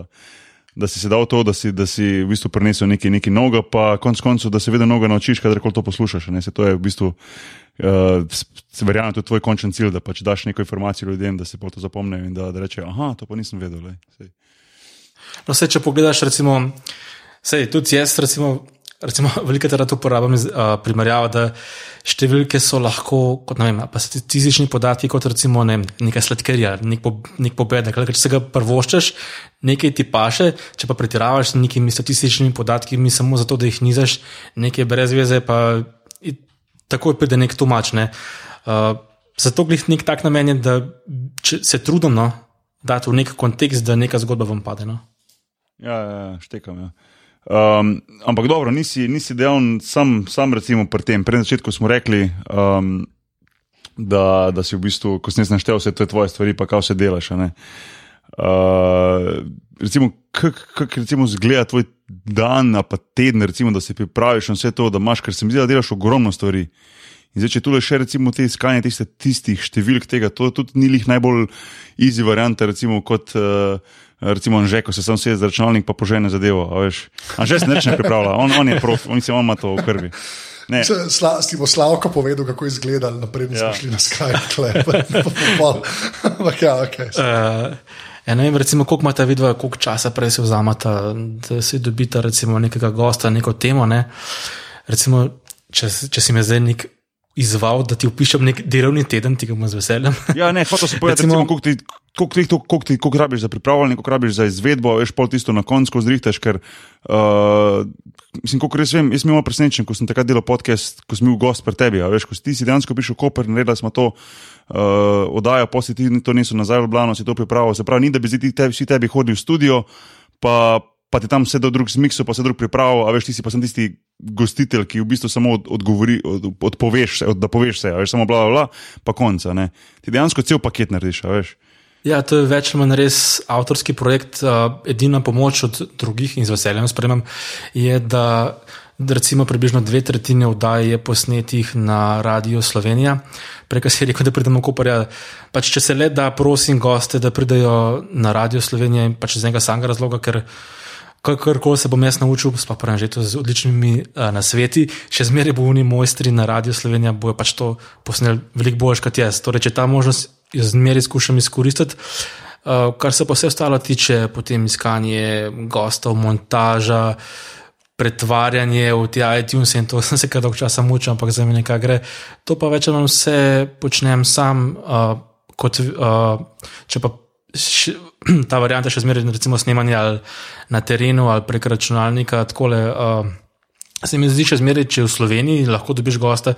da si se dal to, da si, da si v bistvu prenesel nekaj, nekaj novega, pa konec koncev, da se vedno novega naučiš, kadarkoli to poslušaš. Ne, se to je v bistvu. Uh, Verjamem, to tvoj končni cilj, da pač daš neko informacijo ljudem, da se pa to zapomnijo in da, da rečejo: Ah, to pa nisem vedel. Lej, No, se, če pogledaš, recimo, sej, tudi jaz, recimo, recimo veliko krat uporabljam uh, primerjavo, da številke so lahko, kot ne vem, pa statistični podatki, kot recimo ne, nekaj sladkarja, nek, po, nek pobedek. Če se ga prvoščeš, nekaj ti paše, če pa pretiravaš z nekimi statističnimi podatki, mi samo zato, da jih nizaš, nekaj brez veze, pa takoj pride nek tumač. Ne. Uh, zato glih nek tak namen je, da se trudim no, dati v nek kontekst, da neka zgodba vam pade. No. Ja, ja, ja štekam. Ja. Um, ampak dobro, nisi, nisi dejal sam, sam recimo pri tem. Pred začetkom smo rekli, um, da, da si v bistvu, ko si naštel vse te tvoje stvari, pa kaj vse delaš. Uh, recimo, kako recimo zgleda tvoj dan, pa teden, recimo, da se pripraviš na vse to, da imaš, ker se mi zdi, da delaš ogromno stvari. In zdaj, če tu le še recimo te iskanje tiste, tistih številk tega, to tudi ni njih najbolj easy varianta, recimo kot. Uh, recimo, že ko se sam sedem za računalnik, pa požene zadevo. Že se neče pripravlja, on, on je prof, on se ima to v krvi. Sla, si bo Slavko povedal, kako je izgledal, naprej smo ja. šli na Skype. Ampak ja, ok. Uh, ja, ne vem, recimo, koliko imate vidva, koliko časa prej se vzamete, da si dobite recimo nekega gosta, neko temo. Ne? Recimo, če, če si me zdaj nek izval, da ti opišem nek delovni teden, ti ga bom z veseljem. Ja, ne, hoče se povedati, koliko ti, koliko ti, koliko ti, koliko rabiš za pripravljanje, koliko rabiš za izvedbo, veš pol tisto na koncu zrihteš, ker, uh, mislim, koliko res vem, jaz sem imel presenečen, ko sem takrat delal podcast, ko sem bil gost pri tebi, veš, ko si ti si dejansko prišel v Koper, naredili smo to. Uh, Odaja, posli ti to niso nazaj v Blano, si to pripravil. Se pravi, ni da bi ti tebi, vsi tebi hodili v studio, pa, pa ti tam sedel drug z miksom, pa se drug pripravil, a veš, ti si pa sem tisti gostitelj, ki v bistvu samo odgovori, od, odpoveš, od, da poveš vse, veš, samo bla, bla, bla, pa konca. Ne. Ti dejansko cel paket narediš, veš. Ja, to je več ali manj res avtorski projekt. Edina pomoč od drugih in z veseljem spremem je, da, recimo približno dve tretjine vdaj je posnetih na Radio Slovenija. Prej si rekel, da pridemo v Koperja. Pač, če se le da, prosim goste, da pridejo na Radio Slovenija in pač iz enega samega razloga, ker kar koli se bom jaz naučil, pa pravim, že to z odličnimi uh, nasveti, še zmeraj bo oni mojstri na Radio Slovenija, bojo pač to posneli veliko bolj kot jaz. Torej, če ta možnost zmeraj skušam izkoristiti. Uh, kar se pa vse ostalo tiče, potem iskanje gostov, montaža, pretvarjanje v te iTunes in to sem se kar dolgo časa mučil, ampak za me nekaj gre. To pa več ali manj vse počnem sam, uh, kot uh, če pa ta varianta še zmeraj, recimo, snemanje na terenu ali prek računalnika. Takole, uh, se mi zdi, še zmeraj, če v Sloveniji lahko dobiš gosta.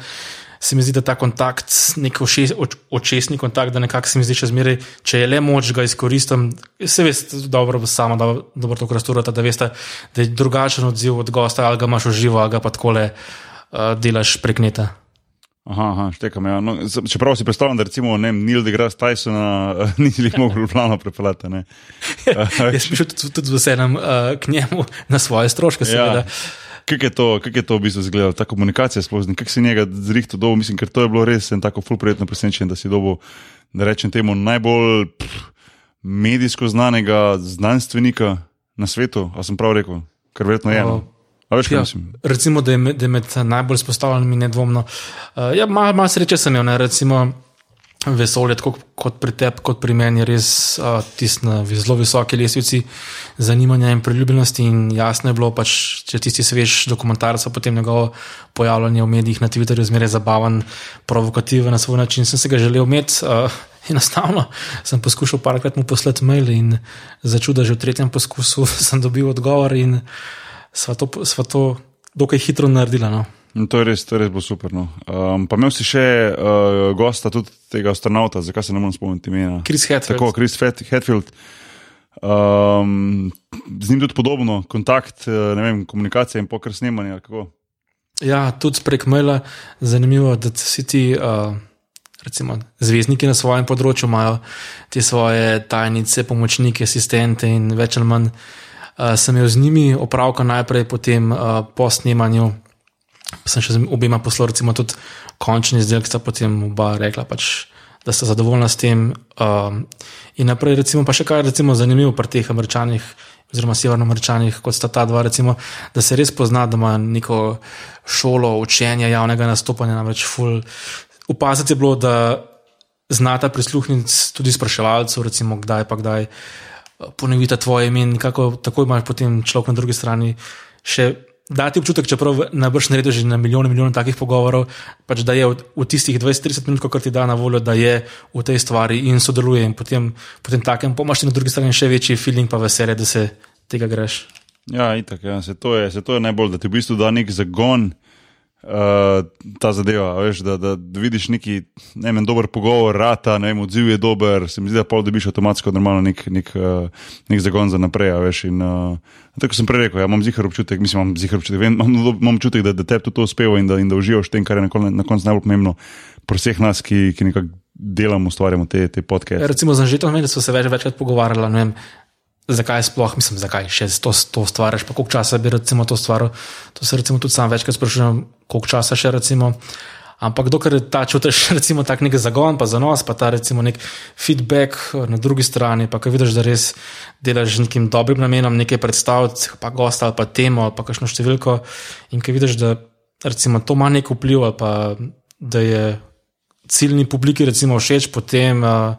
Se mi zdi, da ta kontakt, nek očesni kontakt, da nekako se mi zdi, še zmeraj, če je le moč ga izkoristim, se veste, dobro, sama, da dobro to krasturata, da veste, da je drugačen odziv od gosta, ali ga imaš v živo, ali ga pa takole uh, delaš prek neta. Aha, aha štekam. Ja. No, čeprav si predstavljam, da recimo ne, Neil deGrasse Tysona ni jih mogel plano prepeljati. Jaz sem šel tudi, tudi z veseljem uh, k njemu na svoje stroške. Ja. Kako je, kak je to v bistvu izgledalo, ta komunikacija sploh, kako si njega zrihto dobil, mislim, ker to je bilo res en tako fulprijetno presenečenje, da si dobil, da rečem temu, najbolj pff, medijsko znanega znanstvenika na svetu, a sem prav rekel, kar verjetno je. No. Veš, ja, recimo, da je, med, da je med najbolj izpostavljenimi nedvomno. Uh, ja, Malo mal sreče sem imel, ne, recimo vesolje, tako kot pri tebi, kot pri meni, res uh, tisti na zelo visoki lesvici zanimanja in priljubljenosti. In jasno je bilo, pač, če tisti svež dokumentarc, potem njegovo pojavljanje v medijih na Twitterju zmeraj zabaven, provokativen na svoj način. Sem se ga želel imeti. Uh, Enostavno sem poskušal parkrat mu poslati mail, in začuda, že v tretjem poskusu sem dobil odgovor. In, sva to, sva to dokaj hitro naredila. No. In To je res, to je res bilo super. No. Um, pa imel si še uh, gosta, tudi tega astronauta, zakaj se ne morem spomniti imena. Chris Hetfield. Tako, Chris Fet- Hetfield. Um, z njim tudi podobno, kontakt, eh, ne vem, komunikacija in pokr snemanje. kako. Ja, tudi prek maila. Zanimivo, da vsi ti uh, recimo, zvezdniki na svojem področju imajo te svoje tajnice, pomočnike, asistente in več ali manj. Uh, sem imel z njimi opravka najprej, potem uh, po snemanju. Sem še z obema poslal, recimo, tudi končni izdelek, sta potem oba rekla, pač, da sta zadovoljna s tem. Um, in naprej, recimo, pa še kaj recimo, zanimivo pri teh američanih, oziroma severnoameričanih, kot sta ta dva, recimo, da se res pozna, da ima neko šolo učenja javnega nastopanja. Namreč, ful, opaziti je bilo, da znata prisluhniti tudi spraševalcu, recimo, kdaj pa kdaj eh, ponovita tvoje ime in kako tako imaš potem človek na drugi strani še. Dati občutek, čeprav najbrž narediš že na milijone, milijone takih pogovorov, pač da je v, v tistih 20-30 minut, kar ti da na voljo, da je v tej stvari in sodeluje. In potem, potem takem pomaš na drugi strani še večji feeling, pa veselje, da se tega greš. Ja, itak, ja. Se, to je, se to je najbolj, da ti v bistvu da nek zagon. Uh, ta zadeva, veš, da, da, vidiš neki ne vem, dober pogovor, rata, ne vem, odziv je dober, se mi zdi, da pol dobiš avtomatsko normalno nek, nek, uh, nek zagon za naprej. Veš, in, uh, tako sem prej rekel, ja, imam zihar občutek, mislim, imam zihar občutek, vem, imam, imam občutek, da, da te tudi to uspeva in da, in da uživaš v tem, kar je na, kon- na koncu najbolj pomembno pri vseh nas, ki, ki nekako delamo, ustvarjamo te, te podcaste. Recimo za Žetom, da so se več, večkrat pogovarjali, zakaj sploh, mislim, zakaj še to, to stvariš, pa koliko časa bi recimo to stvaril. To se recimo tudi sam večkrat sprašujem, koliko časa še recimo. Ampak dokler ta čutiš, recimo, tak nek zagon, pa zanos, pa ta recimo nek feedback na drugi strani, pa ko vidiš, da res delaš z nekim dobrim namenom nekaj predstaviti, pa gosta ali pa temo ali pa kakšno številko, in ko vidiš, da recimo to ima nek vpliv ali pa da je ciljni publiki recimo všeč, potem uh,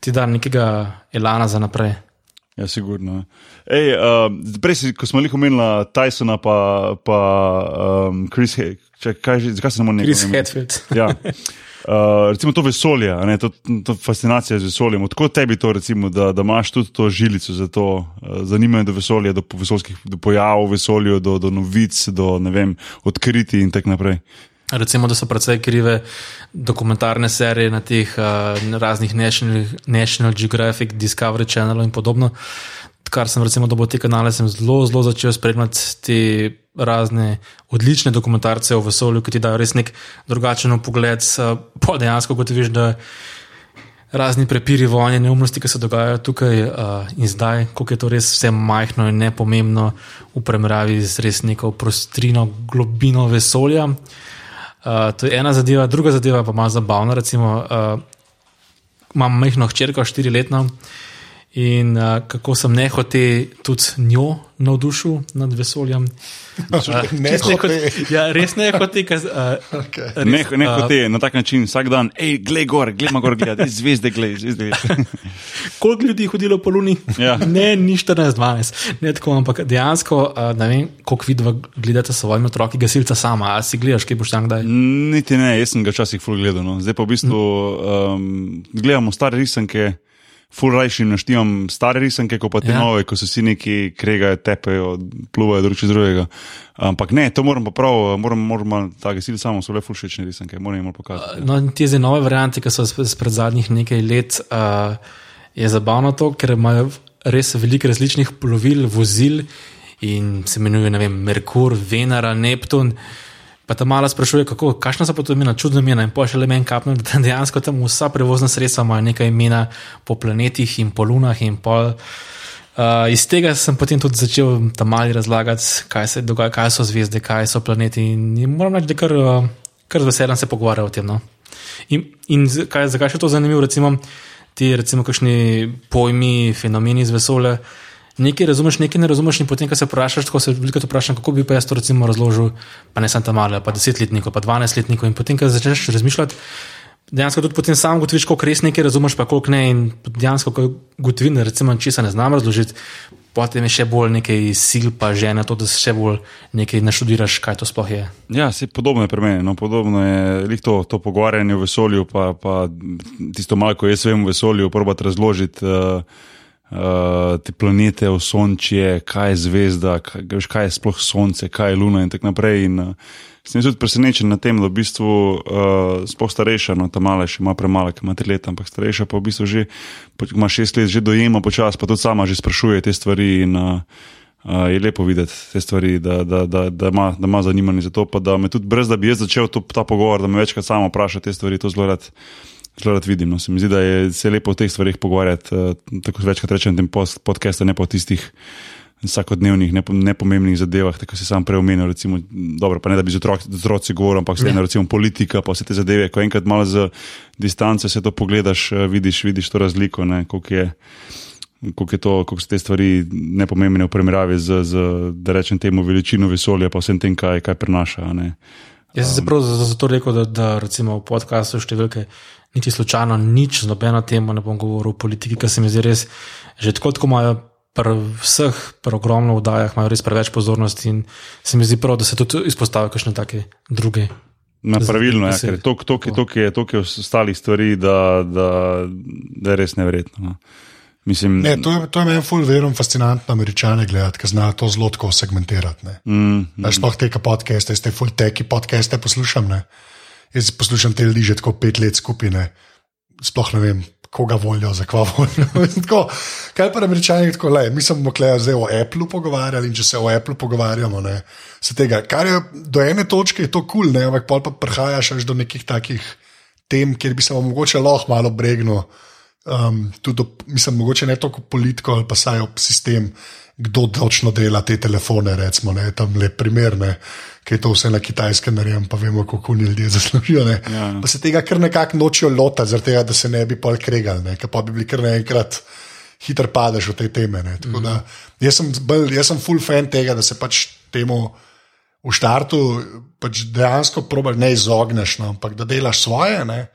ti da nekega elana za naprej. Ja, sigurno. Ej, uh, prej, si, ko smo jih omenili, Tysona, pa, pa um, Chris, že- zakaj se ne moremo Chris nekaj? Hetfield. Ja. Uh, recimo to vesolje, ne, to, to fascinacija z vesoljem. Odkud tebi to, recimo, da, da imaš tudi to žilico za to uh, zanimanje do vesolja, do vesoljskih do pojavov v vesolju, do, do novic, do vem, odkriti in tako naprej. Recimo, da so precej krive dokumentarne serije na teh uh, raznih National, National Geographic, Discovery Channel in podobno. Kar sem recimo dobil te kanale, sem zelo, zelo začel spremljati te razne odlične dokumentarce o vesolju, ki ti dajo res nek drugačen pogled. Uh, pa dejansko gotoviš, da razni prepiri, vojne, neumnosti, ki se dogajajo tukaj uh, in zdaj, koliko je to res vse majhno in nepomembno v primerjavi z res neko prostrino, globino vesolja. Uh, to je ena zadeva, druga zadeva pa malo zabavna. Recimo, uh, imam majhno hčerko, štiriletno, in uh, kako sem nehote tudi njo navdušil nad vesoljem. Uh, čisto Nehote. Ja, res nehote. Ker, uh, Okay. res, Ne, ne uh, hote na tak način, vsak dan, hej, glej gor, glej ma gor, gled, zvezde, glej, zvezde. Koliko ljudi je hodilo po Luni? Ja. Ne, ni 14-12, ne tako, ampak dejansko, uh, ne vem, koliko vidva gledate s svojimi otroki, gasilca sama, ali si gledaš, kaj boš tam kdaj. Niti ne, jaz sem ga včasih ful gledal. No. Zdaj pa v bistvu um, gledamo stare risanke. Ful rajši naštevam stare risanke, kot pa te Ja. ja. nove, ko se vsi neki kregajo, tepejo, pluvajo drug čez drugega. Ampak ne, to moram pa prav, moram, moram ta gasilci samo so le ful všečne risanke, moram jim pokazati. No, in te zdaj nove variante, ki so spred zadnjih nekaj let, uh, je zabavno to, ker imajo res veliko različnih plovil, vozil in se imenuje, ne vem, Merkur, Venera, Neptun. Pa ta mala sprašuje, kako, kakšna so pa to imena, čudna imena. In pošilj le meni kapno, da dejansko tam vsa prevozna sredstva imajo nekaj imena po planetih in po lunah in pol. Uh, iz tega sem potem tudi začel tam mali razlagati, kaj se dogaja, kaj so zvezde, kaj so planeti. In, moram reči, da kar, uh, kar z veseljem se pogovarjajo o tem. No. In, in z- kaj, zakaj še to zanimivo, recimo ti, recimo, kakšni pojmi, fenomeni iz vesolja. Nekaj razumeš, nekaj ne razumeš, in potem, ko se vprašaš, tako se veliko vprašam, kako bi pa jaz to recimo razložil, pa ne samo tam malo, pa desetletnikov, pa dvanajstletnikov. In potem, ko začneš razmišljati, dejansko tudi potem sam ugotoviš, koliko res nekaj razumeš, pa koliko ne. In dejansko, ko ugotovim, da recimo česa ne znam razložiti, potem je še bolj nekaj sil, pa žene to, da se še bolj nekaj naštudiraš, kaj to sploh je. Ja, se podobno je pri meni. No, podobno je to, to pogovarjanje o vesolju, pa, pa tisto malo, ko jaz vem o vesolju, probati razložiti. Uh, uh, te planete, osončje, kaj je zvezda, kaj, kaj je sploh sonce, kaj je luna in tako naprej. In, uh, sem tudi presenečen nad tem, da v bistvu uh, sploh starejša, no ta mala še ima premalo, ima tri leta, ampak starejša pa v bistvu že ima šest let, že dojema počas, pa tudi sama že sprašuje te stvari. In, uh, Uh, je lepo videti te stvari, da, da, da, da, ima, da ima zanimanje za to. Da me tudi brez da bi jaz začel to, ta pogovor, da me večkrat samo vpraša te stvari, to zelo rad, zelo rad vidim. No. Se mi zdi, da je se lepo o teh stvarih pogovarjati, uh, tako večkrat rečem, tem podcastu, ne pa o tistih vsakodnevnih, nepomembnih zadevah, tako si sam preomenil. Recimo, dobro, pa ne da bi z otroci govoril, ampak vseeno, recimo politika, pa vse te zadeve. Ko enkrat malo z distance se to pogledaš, uh, vidiš, vidiš to razliko, koliko je kako, je to, kako so te stvari nepomembne v primerjavi z, z da rečem temu, veličino vesolja, pa vsem tem, kaj, kaj prenaša. Jaz sem se prav zato rekel, da, da recimo v podkastu številke niti slučajno nič z nobeno temo ne bom govoril o politiki, ker se mi zdi res, že tako, tako imajo pri vseh, pri ogromno vdajah, imajo res preveč pozornosti in se mi zdi prav, da se tudi izpostavijo kakšne take druge. Na pravilno, ja, ker je toliko ostalih stvari, da, da, da je res nevrjetno. No. Mislim, ne, to, je, to je meni ful verom fascinantno američane gledati, ker znajo to zelo tako segmentirati. Mm, mm. Sploh te podcaste, te ful teki podcaste poslušam. Ne. Jaz poslušam te ljudi že tako pet let skupine, sploh ne vem, koga volijo, za kva volijo. kaj pa američani tako le, mi smo se zdaj o Apple pogovarjali in če se o Apple pogovarjamo, ne, se tega, kar je do ene točke je to kul, cool, ampak pol pa prihajaš do nekih takih tem, kjer bi se vam mogoče lahko malo bregnil um, tudi, mislim, mogoče ne toliko politiko ali pa saj ob sistem, kdo točno dela te telefone. Recimo, ne, tam le primer, ki je to vse na kitajskem narejen, pa vemo, kako ni ljudje zaslužijo. Ja. Pa se tega kar nekako nočijo lotati, tega, da se ne bi pol kregali, ker pa bi bili kar naenkrat. Hiter padeš v te teme. Mm da, jaz, sem bolj, jaz sem full fan tega, da se pač temu v štartu pač dejansko ne izogneš, no, ampak da delaš svoje. Ne,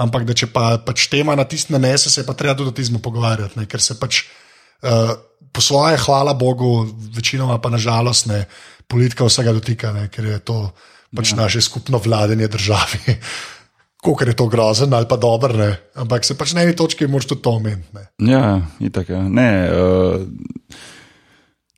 Ampak, da če pa, pač tema na tisti nese, se pa treba tudi o tem pogovarjati, ne? ker se pač uh, po svoje, hvala Bogu, večinoma pa nažalost ne, politika vsega dotika, ne? ker je to pač ja. naše skupno vladanje državi. Kako je to grozen ali pa dobro, ne? ampak se pač na eni točki moraš tudi to omeniti. Ja, itak. Ja. Ne, uh...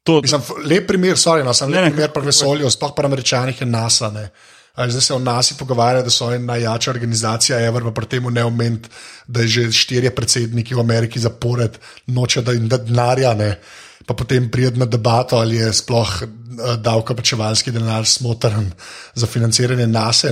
To... Mislim, lep primer, sorry, no, sem lep primer pri vesolju, sploh pri američanih je NASA. Ne. Zdaj se o nas pogovarja, da so najjača organizacija, Ever, pa pri tem ne omeniti, da je že štirje predsedniki v Ameriki zapored, noče da jim da denarja, ne. pa potem prijeti na debato, ali je sploh eh, davkoplačevalski denar smotrn za financiranje nas.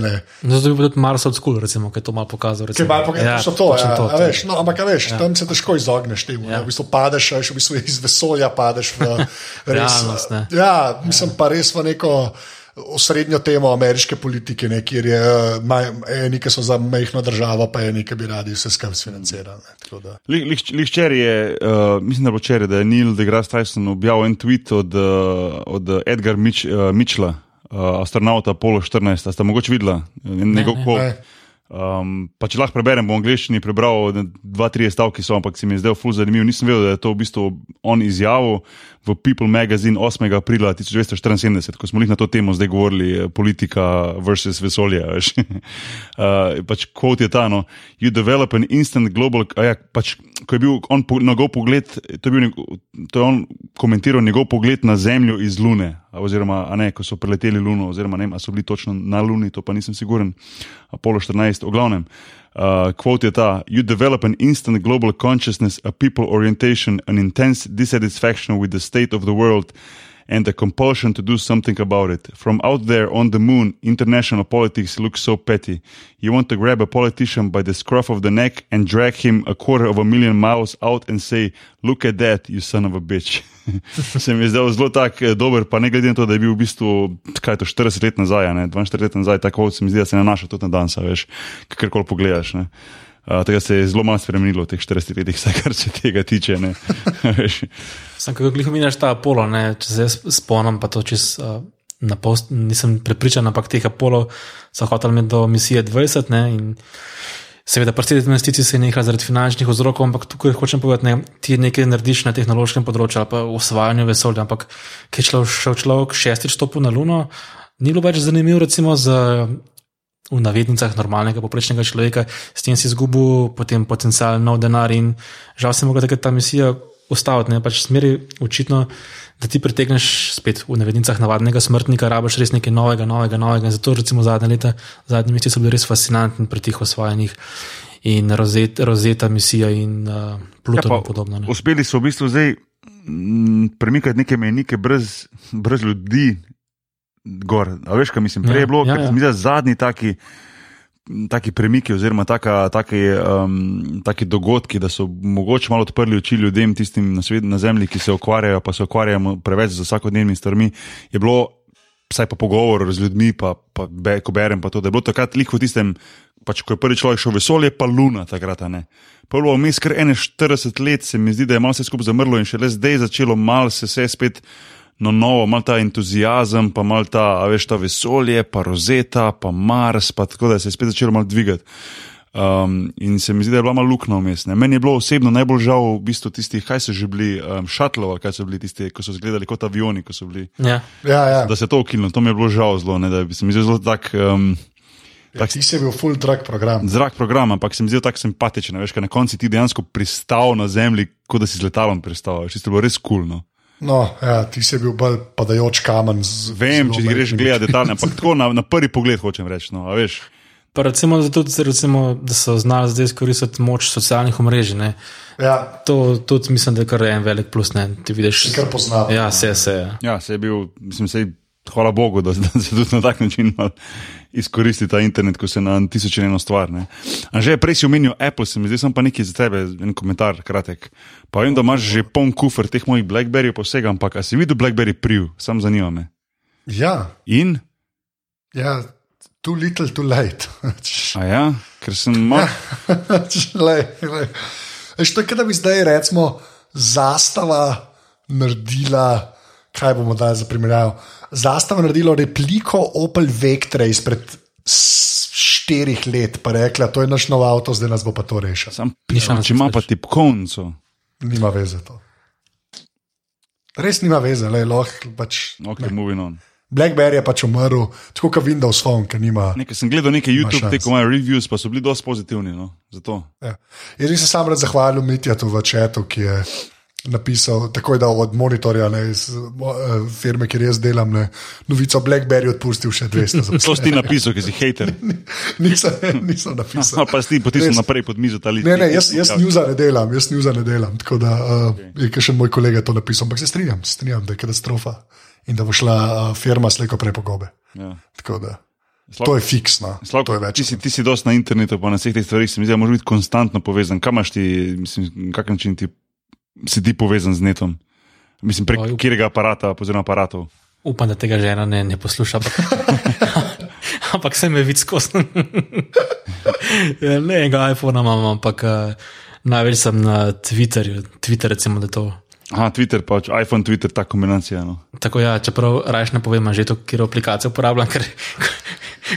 Zato bi bil tudi Mars od School, recimo, ki je to malo pokazal. Recimo. Malo pokazal, ja, to, ja, to, veš, no, ampak veš, ja. tam se težko izogneš temu. Ja. V bistvu padeš, v bistvu iz vesolja padeš v res, realnost. Ja, mislim ja. pa res v neko osrednjo temo ameriške politike, ne, kjer je eh, eni, ki so za mehko državo, pa eni, ki bi radi vse skupaj financirali. Lihčer je, uh, mislim, da bo včeraj, da je Neil deGrasse Tyson objavil en tweet od, uh, od Edgar Mitch, uh, Mitchella, uh, astronauta Apollo 14. Ste mogoče videli njegov kol? Um, pa če lahko preberem, bom v angliščini prebral dva, tri stavke, ampak se mi je zdel fuz zanimiv. Nisem vedel, da je to v bistvu on izjavil v People magazine 8. aprila 1974, ko smo jih na to temo zdaj govorili, eh, politika versus vesolje. uh, pač kot je ta, no, you develop an instant global. Ja, pač, ko je bil on njegov pogled, to je, bil, to je on komentiral njegov pogled na Zemljo iz Lune, oziroma ne, ko so preleteli Luno, oziroma ne, so bili točno na Luni, to pa nisem siguren. Apollo 14, v glavnem. Uh, quote je ta: You develop an instant global consciousness, a people orientation, an intense dissatisfaction with the state of the world, and a compulsion to do something about it. From out there on the moon, international politics looks so petty. You want to grab a politician by the scruff of the neck and drag him a quarter of a million miles out and say, Look at that, you son of a bitch. Se mi je zdel zelo tak eh, dober, pa ne glede na to, da je bil v bistvu kaj, 40 let nazaj, 42 let nazaj, tako se mi zdi, da se nanaša tudi na danes, veš, kakorkoli pogledaš. Ne. Uh, tega se je zelo malo spremenilo v teh 40 letih, vse kar se tega tiče. Sem kako gliho mineš ta Apollo, ne? če se spomnim, pa to čez. Uh... Post, nisem prepričan, ampak teh Apollo so hoteli do misije 20. Ne, seveda, predvsej investicij se je nekaj zaradi finančnih vzrokov, ampak tukaj hočem povedati, ne, ti nekaj narediš na tehnološkem področju ali pa v osvajanju vesolja. Ampak, ki je šel človek šestič stopil na Luno, ni bilo več zanimivo, recimo, za v navednicah normalnega, poprečnega človeka, s tem si izgubil potem potencialno denar in žal se je ta misija ustaviti, ne pač smeri očitno, da ti pritegneš spet v nevednicah navadnega smrtnika, rabiš res nekaj novega, novega, novega. In zato recimo zadnje leta, zadnji meseci so bili res fascinantni pri teh osvajanjih in rozet, rozeta misija in uh, Pluton Ja, in podobno. Ne. Uspeli so v bistvu zdaj mm, premikati neke mejnike brez, brez ljudi gor. A veš, kaj mislim? Prej Ja, je bilo, ja, ja, ja. ja. zadnji taki. Taki premiki, oziroma taka, taki, um, taki dogodki, da so mogoče malo odprli oči ljudem, tistim na, svet, na zemlji, ki se ukvarjajo, pa se ukvarjajo preveč z vsakodnevnimi stvarmi, je bilo, vsaj po pogovoru z ljudmi, pa, pa be, ko berem, pa to, da je bilo takrat liko v tistem, pač, ko je prvi človek šel v vesolje, pa luna takrat. Prvo vmes kar 41 let, se mi zdi, da je malo vse skupaj zamrlo in šele zdaj začelo malo se vse spet na novo, malo ta entuzijazem, pa malo ta, a veš, ta vesolje, pa rozeta, pa Mars, pa tako da se je spet začelo malo dvigati. Um, in se mi zdi, da je bila malo luknja vmes. ne. Meni je bilo osebno najbolj žal v bistvu tistih, kaj so že bili, um, šatlov, kaj so bili tisti, ko so izgledali kot avioni, ko so bili Ja. Ja, ja. da se je to ukinilo. To mi je bilo žal zelo, ne, da bi se mi zdel zelo tak. Um, ja ti si bil full track program. Zrak program, ampak se mi zdi tako simpatičen. Veš, na koncu ti dejansko pristal na zemlji, kot da si z letalom pristal. Čisto je bilo res kul. Cool, no. No, ja, ti si bil bolj padajoč kamen. Z, Vem, če ti greš gledati detalje, ampak tako na, na prvi pogled hočem reči. No, a veš. Pa recimo, da, tudi, recimo, da so znali zdaj izkoristiti moč socialnih omrežij. Ne. Ja, To tudi mislim, da je kar en velik plus. Ne. Ti vidiš, kar poznal. Ja, vse, vse. Ja, se je bil, mislim, sej, hvala Bogu, da, da se tudi na tak način malo izkoristi ta internet, ko se na tisoč in eno stvar. Ne. A že prej si omenil Apple, se mi zdi, sem pa nekaj za tebe, en komentar, kratek. Pa vem, da imaš že poln kufr teh mojih Blackberry posega, ampak a si videl Blackberry priv, sam zanima me. ja, In? ja, too little, too late. A ja, ker sem mal. lej, lej. Veš, to je, kot da bi zdaj, recimo, zastava naredila, kaj bomo dali za primerjavo. Zastava naredila repliko Opel Vectra izpred štirih let, pa rekla, to je naš nov avto, zdaj nas bo pa to rešil. Sam šans, če ima pa misliš? tipkovnico. Nima veze to. Res nima veze, le lahko pač. Ok, moving on. Blackberry je pač umrl, tako kot Windows Phone, ki nima. Nekaj sem gledal, nekaj YouTube, te, ko imajo reviews, pa so bili dosti pozitivni. No, zato. Ja. Jaz bi se sam rad zahvalil Mitjatu v četu, ki je napisal, takoj da od monitorja ne, iz eh, firme, kjer jaz delam, ne, novico Blackberry odpustil še 200 To si ti napisal, ker si hater. nisem, nisem napisal. No, pa si ti potisnil naprej pod mizo ta list. Ne, ne, jaz, jaz njuza ne delam, jaz njuza ne delam. Tako da uh, okay. je še moj kolega to napisal, ampak se strinjam, strinjam, da je katastrofa in da bo šla uh, firma slejko prej po gobe. Ja. Tako da Slavko- to je fiksno. Slavko, To je več. ti, si, ti si dosti na internetu, pa na vseh teh stvareh, se mi zdi, da moraš biti konstantno povezan. Kam imaš ti, mislim, na kak način ti, si ti povezan z netom? Mislim, prek Oj, katerega aparata, oziroma aparatov. Upam, da tega žena ne, ne posluša. Ampak, ampak se me vidi skozi. Ja, ne, enega iPhona imam, ampak uh, največ sem na Twitterju. Twitter, recimo, da to. Aha, Twitter, pač iPhone, Twitter, ta kombinacija. No. Tako ja, čeprav raje ne povem, že to, kjer aplikacijo uporabljam. Ker,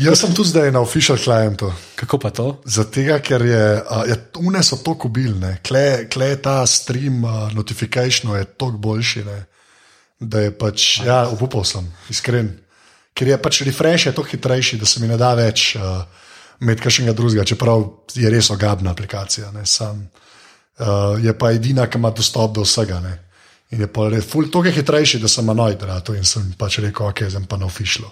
Jaz sem tudi zdaj na official klientu. kako pa to? Zato, ker je, je une so to kubilne, kle, kle ta stream uh, notification je toliko boljši, ne, da je pač, ja, upal sem, iskren. Ker je pač refresh je toliko hitrejši, da se mi ne da več uh, med kakšnega drugega, čeprav je res ogabna aplikacija. Ne, sam, uh, je pa edina, ki ima dostop do vsega. Ne. In je pa res, toliko je hitrejši, da sem anoid rado in sem pač rekel, ok, zdaj pa na official.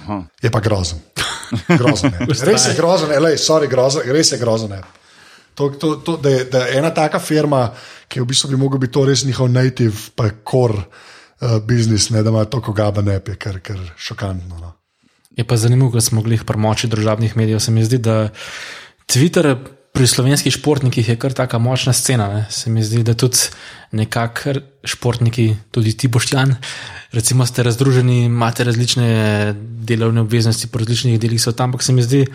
Aha. Je pa grozen. grozen je. res je grozen, lej, sorry, grozen, res je grozen. Je. To, to, to, da, je, da je ena taka firma, ki v bistvu bi mogel biti to res njihov native, pa core uh, biznis, ne, da ima toliko gaben app, je kar, kar šokantno. No. Je pa zanimivo, da smo bili pri moči družabnih medijev. Se mi zdi, da Twitter pri slovenskih športnikih je kar tako močna scena. Ne? Se mi zdi, da tudi nekako športniki, tudi ti boštjan, recimo ste razdruženi, imate različne delovne obveznosti po različnih delih sveta, ampak se mi zdi,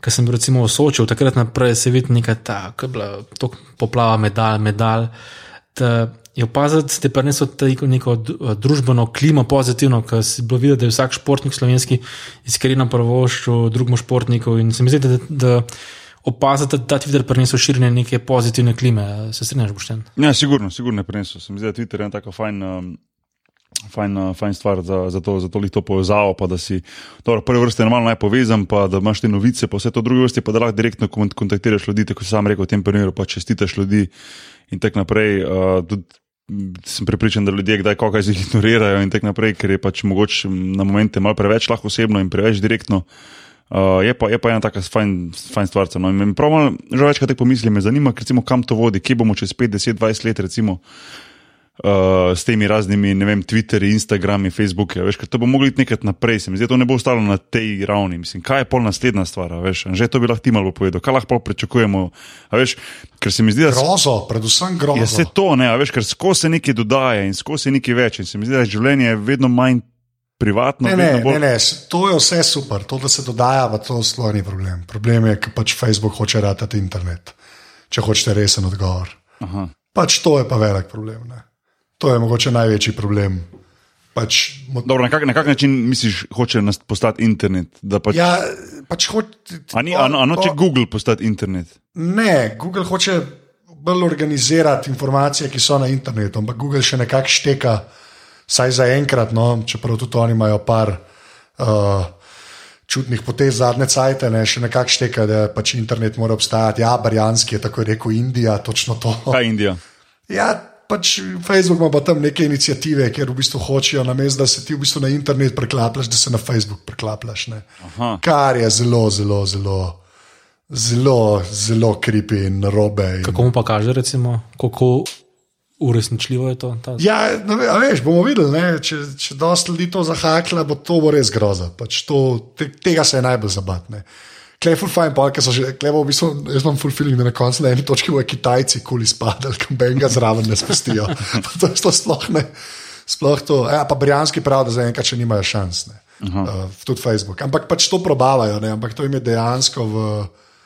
Ker sem bil recimo v Soču, takrat naprej se vidi neka ta, ki je bila tako poplava medalj, medalj. Da je opaziti, da je prinesel neko, d- družbeno klimo pozitivno, ker si bilo videti, da je vsak športnik slovenski iskreno prvoščil drugemu športniku in se mi zdi, da, da opaziti, da Twitter prinesel širjenje neke pozitivne klime. Se strinjaš, Boštjan? Ja, sigurno, sigurno je prenesel. Se mi zdi, da Twitter je ena tako fajn. Um, Fajn, uh, fajn stvar za, za to, za to, to povezavo. Pa da si, dobro, prve vrste je normalno najpovezan, pa da imaš te novice, pa vse to druge vrste, pa da lahko direktno kont- kontaktiraš ljudi, tako sam rekel, v tem primeru pa čestitaš ljudi in tako naprej. Uh, tudi sem prepričan, da ljudje kdaj koga ignorirajo in tako naprej, ker je pač mogoče na momente malo preveč lahko osebno in preveč direktno. Uh, je, pa, je pa ena taka fajn, fajn stvar. No. Pravno, že večkrat pomislim, me zanima, recimo, kam to vodi, kje bomo čez 5, 10, 20 let, recimo, uh, s temi raznimi, ne vem, Twitterji, Instagrami, Facebooki. Veš, ker to bo mogli nekaj naprej, se mi zdi, to ne bo ostalo na tej ravni. Mislim, kaj je pol naslednja stvar, veš, že to bi lahko ti malo povedal, kaj lahko pričakujemo. Veš, ker se mi zdi, da je grozo, predvsem grozo. Je se to, ne, veš, ker skozi se nekaj dodaja in skozi se nekaj več. In se mi zdi, da je življenje vedno manj privatno. Ne, ne, bolj... ne, ne, to je vse super, to, da se dodaja, pa to sploh ni problem. Problem je, ker pač Facebook hoče ratati internet, če hočete resen odgovor. Aha. Pač to je pa velik problem. Ne. To je mogoče največji problem. Pač, mo... Dobro, na, kak, na kak način misliš, hoče postati internet? Pač... Ja, pač hoč... Ani, ano, ano, če Google postati internet? Ne, Google hoče bolj organizirati informacije, ki so na internetu, ampak Google še nekako šteka vsaj za enkrat, no, čeprav tudi oni imajo par uh, čudnih potez zadnje cajtke, ne, še nekako šteka, da pač internet mora obstajati. Ja, barjanski je tako rekel Indija, točno to. Kaj je Indija? Ja, pač Facebook ima pa tam neke inicijative, kjer v bistvu hočejo, namesto da se ti v bistvu na internet preklapljaš, da se na Facebook preklapljaš. Kar je zelo, zelo, zelo. Zelo, zelo kripi in robe. Kako mu pa kaže, recimo, kako Uresničljivo je to. Ta... Ja, no, veš, bomo videli, ne? če, če dosta ljudi to zahakla, bo to bo res groza. Pač to, te, tega se je najbolj zabatne. Klejful fajn, pa ker so že, klevo, v bistvu, jaz imam full feeling, da na koncu na eni točki bojo Kitajci kuli spadali, kam benga zraven ne spustijo. to je to sploh ne. Sploh to, ja, pa Brijanski prav, da zaenkrat še nimajo šans. Uh, tudi Facebook. Ampak pač to probavajo, ne? ampak to jim je dejansko v.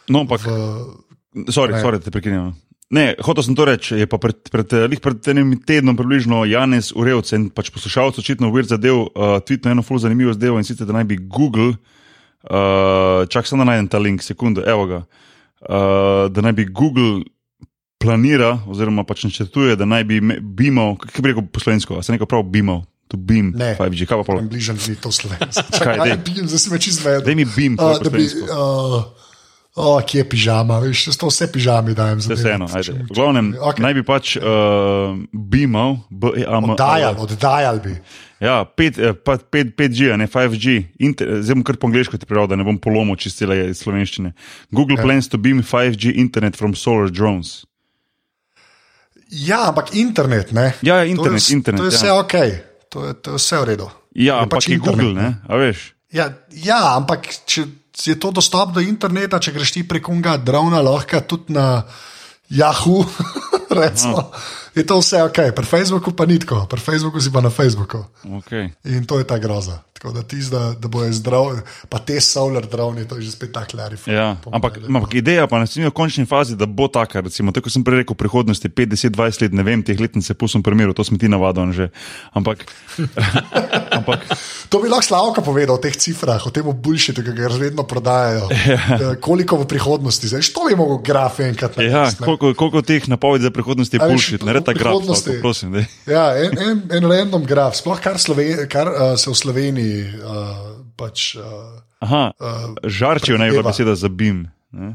No, ampak. V, sorry, sorry, te prekinjam. Ne, hotel sem to reči. Pred, pred, pred enim tednom, približno Janes Urevc in pač poslušalec očitno uvir zadev, uh, tweetno eno fully zanimivo zadevo in sicer, da naj bi Google, uh, čak sem da najdem ta link, sekunde, evo ga, uh, da naj bi Google planira, oziroma pač načrtuje, da naj bi bimal, kaj bi rekel po slovensko, a se neko prav bimal. To beam, ne, 5G, kaj pa pol. Bližnji ni to slovensko. Kaj je zdaj si me čez vedel. Daj mi beam, uh, da bi. Uh, Oh, kje je pižama, veš, to vse pižami dajem za vse. V glavnem, okay. naj bi pač uh, bimal, B-E-A-M. Oddajal, oddajal bi. Ja, 5G, eh, ne 5G, zdaj bom kar po angliško ti prevedel, da ne bom polomil čistile slovenščine. Google okay. Ja. plans to beam 5G internet from solar drones. Ja, ampak internet, ne? Ja, ja internet, to je, internet. To je ja. vse ok, to je, to je vse v redu. Ja, je ampak pač je Google, ne, a veš. Ja, ja ampak če je to dostop do interneta, če greš ti preko unga drona, lahko tudi na Yahoo. Recimo, je to vse ok, pri Facebooku pa ni tako, pri Facebooku si pa na Facebooku. Okay. In to je ta groza. Tako da ti zdaj, da bojo zdrav, pa te solar drone, to je že spet tako lari. Ja, ampak, ampak ideja pa nas v končni fazi, da bo taka, recimo, tako sem prej rekel, prihodnosti 50, 20 let, ne vem, teh let se pustim primeru, to smo ti navaden že. Ampak, ampak. To bi lahko Slavka povedal o teh cifrah, o tem boljšitu, ki ga vedno prodajajo. Ja. Eh, koliko v prihodnosti, zdaj to bi mogel graf enkrat narediti. Ja, koliko, koliko teh napovedi za prihodnost je boljši, ne reta graf. Prosim, ja, en, en, en random graf, sploh kar, Sloven, kar uh, se v Sloveniji uh, pač. Uh, Aha, uh, žarčijo najbolj beseda za BIM. Ne?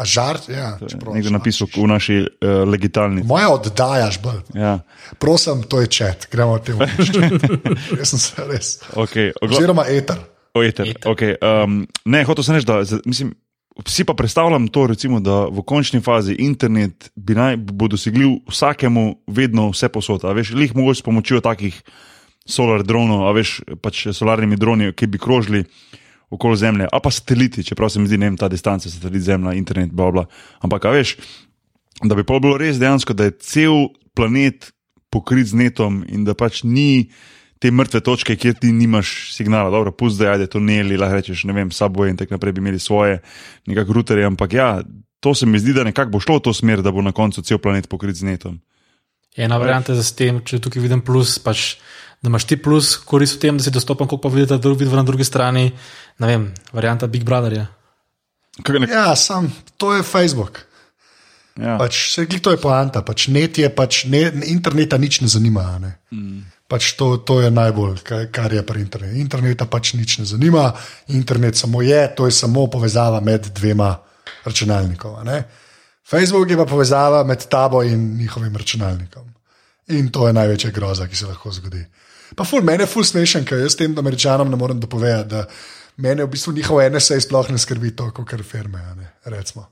A žart, ja. Nekdo napisal v naši uh, legitalni. Moja oddajaš, bolj. Ja. Prosim, to je čet, gremo od tega. Jaz sem se res. Okay, Oziroma eter. O, eter. eter. Okay, um, ne, hotel sem reči, da mislim. Vsi pa predstavljam to, recimo, da v končni fazi internet bi naj bo dosegljiv vsakemu, vedno vse posod. Veš, lih mogoče s pomočjo takih solar dronov, a veš, pač solarnimi droni, ki bi krožili okoli Zemlje, a pa sateliti, čeprav se mi zdi, ne vem, ta distanca, satelit Zemlja, internet, bla, bla. Ampak, a veš, da bi pa bilo res dejansko, da je cel planet pokrit z netom in da pač ni te mrtve točke, kjer ti nimaš signala. Dobro, pusti, da je to neli, lahko rečeš, ne vem, sabo in tako naprej bi imeli svoje nekakšne ruterje, ampak ja, to se mi zdi, da nekako bo šlo v to smer, da bo na koncu cel planet pokrit z netom. Ena varianta za s tem, če tukaj vidim plus, pač da imaš ti plus, korist v tem, da si dostopen, kako pa vidite, da vidiš na drugi strani. Ne vem, varianta Big Brother. Ja, sam, to je Facebook. Ja. Pač, se, to je poanta. Pač, net je, pač, ne, interneta nič ne zanima. Ne. Mm. Pač to, to je najbolj, kar je pri internetu. Interneta pač nič ne zanima, internet samo je, to je samo povezava med dvema računalnikoma. Facebook je pa povezava med tabo in njihovim računalnikom. In to je največja groza, ki se lahko zgodi. Pa ful, meni je ful smešen, ker jaz tem američanom ne morem dopovedati, da mene v bistvu njihov NSA sploh ne skrbi toliko, kot firme. ne, recimo.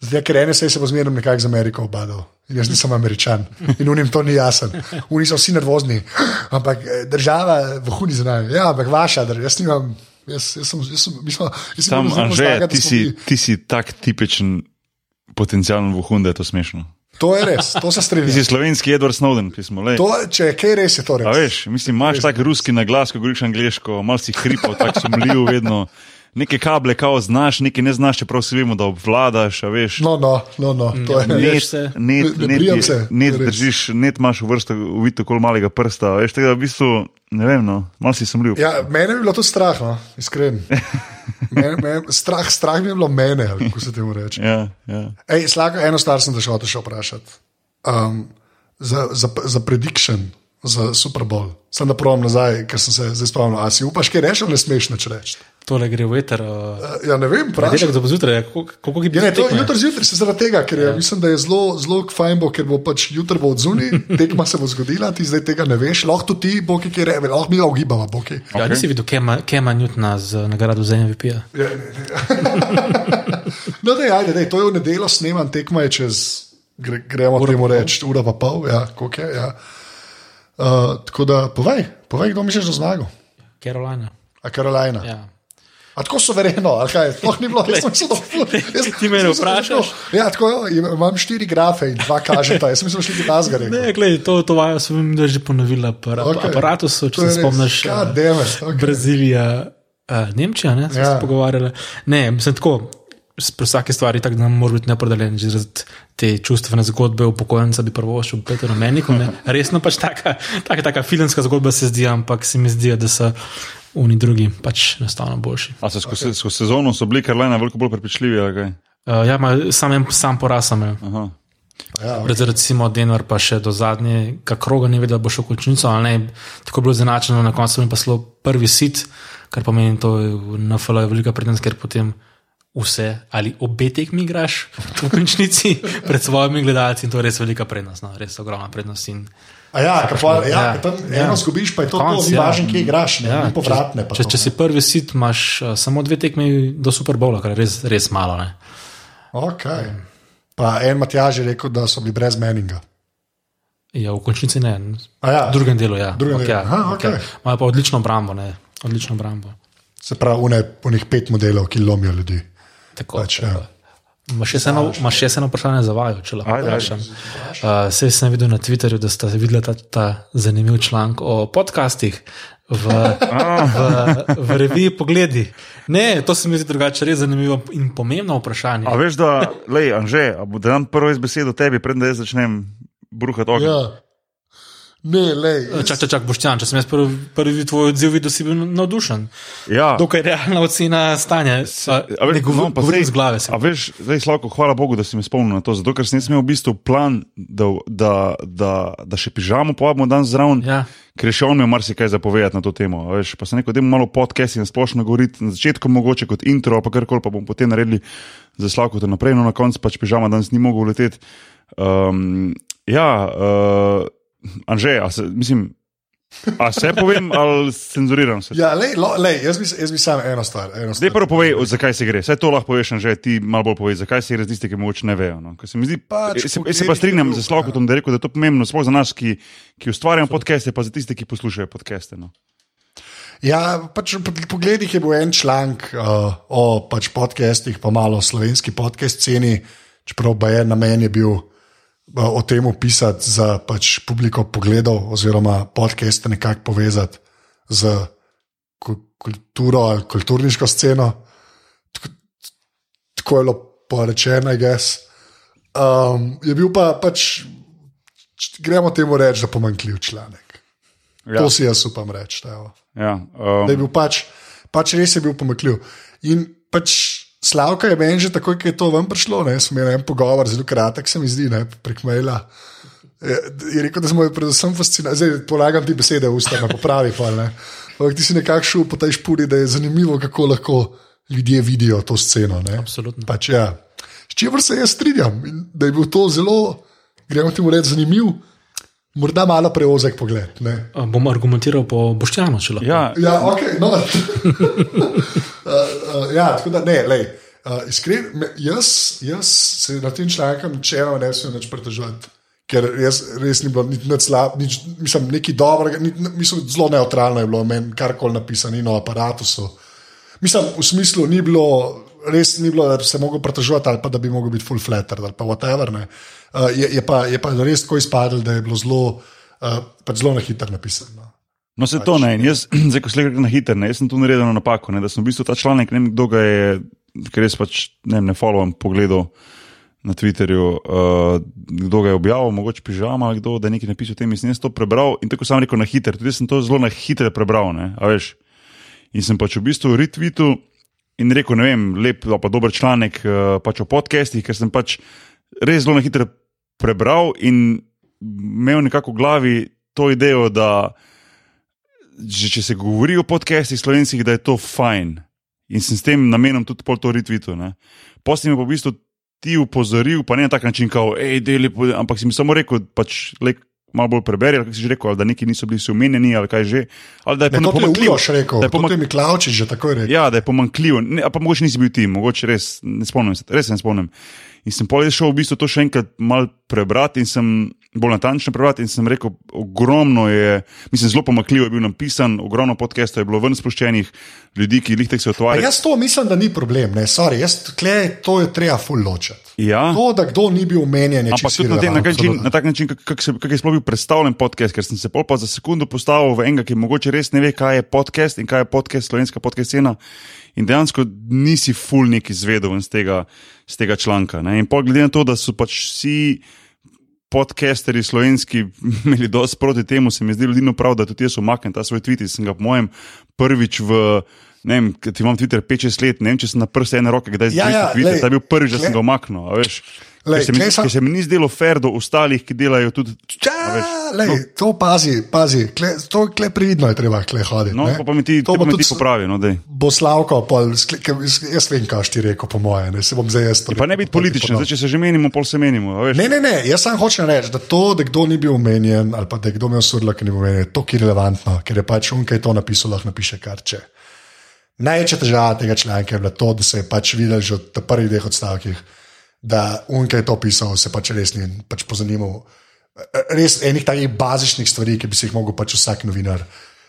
Zdaj, ker NSA se bo zmerno nekako z Ameriko obadal. In jaz nisem američan in unim to ni jasen. Oni so vsi nervozni, ampak eh, država v hudi za nami. Ja, ampak vaša država, jaz nimam. Jaz, jaz sem, jaz sem, mi smo, jaz sem zelo Anže, zmagan, da ti si, ti si tak tipičen potencijalen vohun, da je to smešno. To je res, to se Ti si strinjam. slovenski Edward Snowden, ki smo le. To, če je kaj res, je to A res. veš, mislim, imaš tak ruski naglas, ko govoriš angliško, malo si hripal, tako sumljiv vedno. Neke kable kao znaš, neke ne znaš, čeprav si vemo, da obvladaš, a veš. No, no, no, no to je. ne. Net, se. net, Ne- ne net, je- se, net držiš, net imaš v vrsto, uvitu kol malega prsta, a veš, tega v bistvu, ne vem, no, malo si sumljiv. Ja, mene bi bilo to strah, no, iskren. Mene, mene, strah, strah mi je bilo mene, kako se temu reče. Ja, ja. Ej, slako, eno stvar sem te še hotel še vprašati. Um, za, za, za prediction, za Super Bowl. Sem da provam nazaj, ker sem se zdaj spomnil. A si upaš, kaj rečeš, ali ne smeš nič reči? Tole gre v eter. Uh, Uh, Ja, ne vem, Pravi, vprašaj. da bo zjutraj, koliko koliko je Ja, ne, to je jutri zjutraj, se zaradi tega, ker ja. mislim, da je zelo, zelo fajn, bo, ker bo pač jutri bo odzuni, tekma se bo zgodila, ti zdaj tega ne veš, lahko tudi ti, bo ki reče, lahko mi ga ugibava, bo ki. Ja, nisi videl Kema, Kema Newtona z nagrado za MVP-ja. Ja, ne, ne. no, dej, ajde, dej, to je v nedeljo sneman, tekma je čez, gre, gremo temu reči, ura pa pol, ja, koliko je. Ja. Uh, tako da, povej, povej, kdo misliš, da zmaga? Carolina. A Karolina. Ja. A tako suvereno, ali kaj? Sploh ni bilo, jaz sem se to Ti mene vprašaš? Ja, tako je, imam štiri grafe in dva kažeta, jaz sem da šli tasgare. Ne, gled, to, to vajo sem jim že ponovila. Par, Okej. okay. Aparatusu, To če se res, spomniš. Damn it, okej. Brazilija, uh, Nemčija, ne, smo Ja. ja. se pogovarjali. Ne, mislim tako. Pri vsaki stvari tako, da mora biti nepredeljen, že zaradi te čustvene zgodbe upokojenca bi prvo šel Petru Meniku. Ne. Resno pač taka, taka, taka filmska zgodba se zdi, ampak se mi zdi, da so oni drugi pač enostavno boljši. A se skozi, skozi sezono so bili Karolina veliko bolj prepričljivi? Uh, ja, ma, sam, en- sam imel. Aha. Ja, Pred recimo Denver pa še do zadnjega kroga ni vedel, da bo šel v končnico, ali ne. Tako je bilo zanačeno, na koncu je pa šlo prvi sit, kar pomeni, to je v NFL je velika prednost, ker potem vse ali obe tekmi igraš v končnici pred svojimi gledalci in to je res velika prednost, no, res ogromna prednost. In, A ja, pa, ja, Ja, tam ja. eno zgubiš, pa je to, Konc, to ni ja. važno, kje igraš, ne, ja, ni povratne. če, to, če ne. si prvi sit, imaš uh, samo dve tekmi do Super Bowla, kar je res, res malo. Ne. Okay. Pa en Matjaž je rekel, da so bili brez meninga. Ja, v končnici ne, A ja, v drugem delu ja. Drugem Ok, delu. ja, Aha, ok. okej. Imajo pa odlično obrambo, ne. odlično obrambo. Se pravi, unih pet modelov, ki lomijo ljudi. Tako, Pač, ja. tako. Imaš še eno- imaš še eno vprašanje za vaju, če lahko vprašam. Uh, Sej sem videl na Twitterju, da ste videli ta, ta zanimiv članek o podcastih v, v, v reviji Pogledi. Ne, to se mi zdi drugače res zanimivo in pomembno vprašanje. A veš, da, lej, Anže, da dam prvo iz besedo tebi, preden da jaz začnem bruhati ogenj. Ja. Ne, lej. Čak, čak, čak, Boštjan, če sem jaz prvi, prvi tvoj odziv videl, si bil navdušen. Ja. Dokaj realna ocena stanja. A, A ne veš, no, pa govorim zdaj- z glave. Se. A veš, zdaj Slavko, hvala Bogu, da si me spomnil na to, zato ker sem jaz imel v bistvu plan, da, da, da, da še pižamo povabimo dan zraven, Ja. ker je še on imel marsikaj zapovedati na to temo. a Veš, pa sem rekel, da imamo malo podcast in splošno govoriti na začetku, mogoče kot intro, pa karkoli, pa bomo potem naredili za Slavko to naprej, no na koncu pač pižama danes ni mogel leteti. Um, ja, uh, Anže, a se, mislim, a se povem ali cenzuriram se? Ja, lej, lo, lej, jaz, bi, jaz bi samo eno stvar. Eno stvar. prvo povej, zakaj se gre. Saj to lahko poveš, že ti malo bolj povej, zakaj se gre za tiste, ki mogoče ne vejo. No. Ker Se, mi zdi, Pač se, se pa strinjam z Slavkom, da je rekel, da je to pomembno, sploh za nas, ki, ki ustvarjamo podcaste, pa za tiste, ki poslušajo podcaste. No. Ja, pač v pogledih je bil en članek uh, o pač podcastih, pa malo slovenski podcast sceni, čeprav je namen je bil o tem pisati za pač publiko pogledov, oziroma podcaste nekako povezati z ku- kulturo ali kulturniško sceno. Tako, je bilo porečeno, gess. Um, je bil pa pač, gremo temu reči, da pomanjkljiv članek. Ja. To si jaz upam reči. evo. Ja, um, Da je bil pač, pač res je bil pomakljiv. In pač Slavka je meni že takoj, ko je to ven prišlo, ne, smo imeli en pogovor, zelo kratek se mi zdi, ne, prek maila. Je, je rekel, da smo jo predvsem fascinirali, zdaj polagam ti besede v usta, popravi, pa ne. Ampak ti si nekako šel po tej špuri, da je zanimivo, kako lahko ljudje vidijo to sceno. Ne. Absolutno. Pač, ja. S čimer se jaz strinjam, in da je bil to zelo, gremo temu reči, zanimiv. Morda malo preozek pogled. Ne? A, bom argumentiral po Boštjanu, če lahko. Ja, Ja, ok, no. uh, uh, ja, tako da ne, lej. Uh, iskren, me, jaz, jaz se na tem članku načeloma ne smem več pritoževati, ker res, res ni bilo nič, nič slab, nič, mislim, nekaj dobrega, ni, mislim, zelo neutralno je bilo meni karkoli napisano in o aparatusu. Mislim, v smislu ni bilo, res ni bilo, da bi se lahko pritoževati ali pa da bi lahko bil full flatter ali pa whatever. ne. Uh, je, je, pa, je pa res tako izpadlo, da je bilo zelo, uh, pač zelo na hitro napisano. no. No, se to ne. in Jaz, zdaj, ko slišim na hiter, ne, jaz sem tu naredil eno napako, ne, da sem v bistvu ta članek, ne vem, kdo ga je, ker res pač ne, ne followam, pogledal na Twitterju, uh, kdo ga je objavil, mogoče pižama ali kdo, da je nekaj napisal o tem. In sem jaz to prebral in tako sem rekel na hiter, tudi sem to zelo na hitre prebral, ne, a veš. In sem pač v bistvu retweetu in rekel, ne vem, lep ali pa dober članek uh, pač o podcestih, ker sem pač res zelo na hitro prebral in imel nekako v glavi to idejo, da že, če se govori o podcestih slovenskih, da je to fajn. In sem s tem namenom tudi pol to retweetu. Potem mi pa v bistvu ti upozoril, pa ne na tak način, kao, hej, deli, po-" ampak si mi samo rekel, pač, lek, malo bolj preberi, ali si že rekel, da neki niso bili vsi omenjeni, ali kaj že. Ali da je. Uroš rekel, Da je je Miklaučič že takoj rekel. Ja, da je pomankljivo, ne, a pa mogoče nisi bil ti, mogoče res, ne spomnim se, res se ne spomnim. In sem pol šel v bistvu to še enkrat mal prebrati in sem bolj natančno prebrati in sem rekel, ogromno je, mislim, zelo pomakljivo je bil napisan, ogromno podcastov je bilo ven spuščenih, ljudi, ki jih se otvarjajo. jaz to mislim, da ni problem, ne, sorry, jaz tle, to je treba full ločati. Ja. To, da kdo ni bil omenjen, je Ampak čisto tudi na, te, na, način, na tak način, kako je sploh bil predstavljen podcast, ker sem se pol pa za sekundu postavil v enega, ki mogoče res ne ve, kaj je podcast in kaj je podcast, slovenska podcast scena. In dejansko nisi full nek izvedel iz tega, iz tega članka. Ne? In pol glede na to, da so pač vsi podcasteri slovenski imeli dosti proti temu, se mi zdi edino prav, da tudi jaz omaknem ta svoj tweet. Sem ga po mojem prvič v. Ne vem, ti imam Twitter 5-6 let, ne vem, če sem na prste ene roke, kdaj Ja, zdaj ja, Twitter, glej, ta je bil prvič, da sem ga omaknil. Glej, Ker se, mi, sam- ker se mi ni zdelo fair do ostalih, ki delajo tudi. Ja, veš, lej, no. To pazi, pazi, kle, to kle previdno je treba kle hoditi. No, pa, pa mi ti, to bo pa mi ti popravi. No, dej. bo Slavko, pol, skle- jaz vem, kaj ti rekel, po moje, ne se bom zdaj jaz to. pa ne biti političen, zdaj, če se že menimo, pol se menimo. Ne, ne, ne, jaz samo hočem reči, da to, da kdo ni bil omenjen, ali pa da je kdo imel sodla, ki ni bil omenjen, je to irrelevantno, ker je pač on, ki je to napisal, lahko napiše kar če. Največja težava tega članka je bila to, da se je pač videl že od prvih dveh odstavkih, da je to pisal, se pač res ni pač pozanimal. Res enih takih bazičnih stvari, ki bi si jih mogel pač vsak novinar.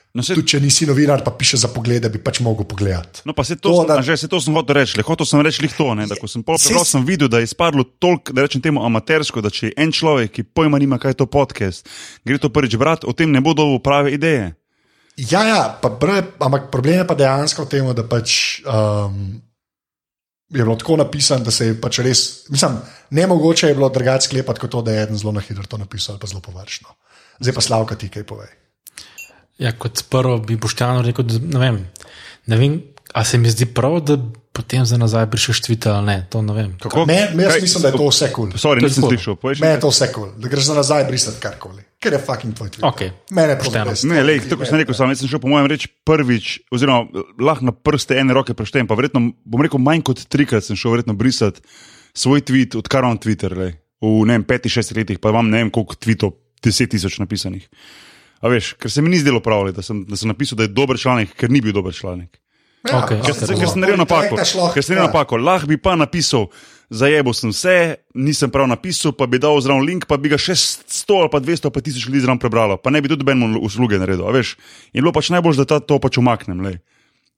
No, se, Tudi če nisi novinar, pa piše za pogled, da bi pač mogel pogledati. no, pa se to, To, da- že, se to sem hotel reči. le Hotel sem reči to. Ne, da, ko sem prebral, s- sem videl, da je izpadlo toliko, da rečem temu amatersko, da če je en človek, ki pojma nima, kaj je to podcast, gre to prvič brati, o tem ne bo dobil prave ideje. Ja, ja pa, bre, ampak problem je pa dejansko v tem, da pač, um, je bilo tako napisano, da se je pač res, mislim, ne mogoče je bilo drugače sklepati kot to, da je eden zelo na hitro to napisal ali pa zelo površno. Zdaj pa slavka ti kaj povej. Ja, kot prvo bi Boštjano rekel, da ne vem, ne vem, a se mi zdi prav, da potem za nazaj prišeš tvita ali ne, to ne vem. Kako? Me, me jaz Kaj- mislim, da je to vse kul. Cool. Sorry, je nisem slišal. povej še Me je to vse kul, cool. da greš za nazaj brisati karkoli, ker je fucking tvoj tweet. Ok, Mene to pošteno. Ne, lej, tako sem rekel, sam sem šel po mojem reči prvič, oziroma lahko na prste ene roke preštejem, pa verjetno, bom rekel, manj kot trikrat sem šel verjetno brisati svoj tweet, odkar imam Twitter, lej, v ne vem, petih, šestih letih, pa imam ne vem koliko tweetov, deset tisoč napisanih. A veš, ker se mi ni zdelo prav, da sem, da sem napisal, da je dober članek, ker ni bil dober članek. Ja, Ok, Ker ok. sem, ker sem naredil napako. Ker sem naredil napako. Lahko bi pa napisal, zajebo sem vse, nisem prav napisal, pa bi dal zraven link, pa bi ga še 100 ali pa 200 ali pa 1000 ljudi zraven prebralo, pa ne bi tudi benemu usluge naredil. a Veš? In bilo pač najbolj, da ta, to pač umaknem. Lej.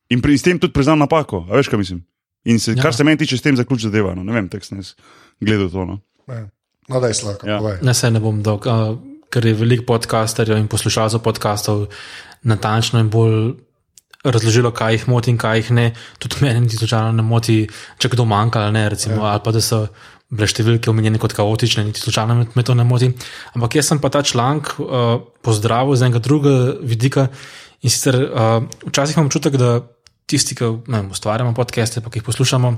In pri, s tem tudi priznam napako, a veš, kaj mislim. In se, Ja. kar se meni tiče, s tem zaključi zadeva. No. Ne vem, tek sem jaz gledal to. No. Ja. No, da je slavka, Ja. povej. Ne, se ne bom dolg, uh, ker je veliko podcasterjev in poslušalcev podkastov natančno in bolj razložilo, kaj jih moti in kaj jih ne. Tudi meni niti slučajno ne moti, če kdo manjka ali ne, recimo, ja. ali pa da so bile številke omenjene kot kaotične, niti slučajno me, to ne moti. Ampak jaz sem pa ta članek uh, pozdravil z enega drugega vidika in sicer uh, včasih imam občutek, da tisti, ki vem, ustvarjamo podcaste, pa ki jih poslušamo,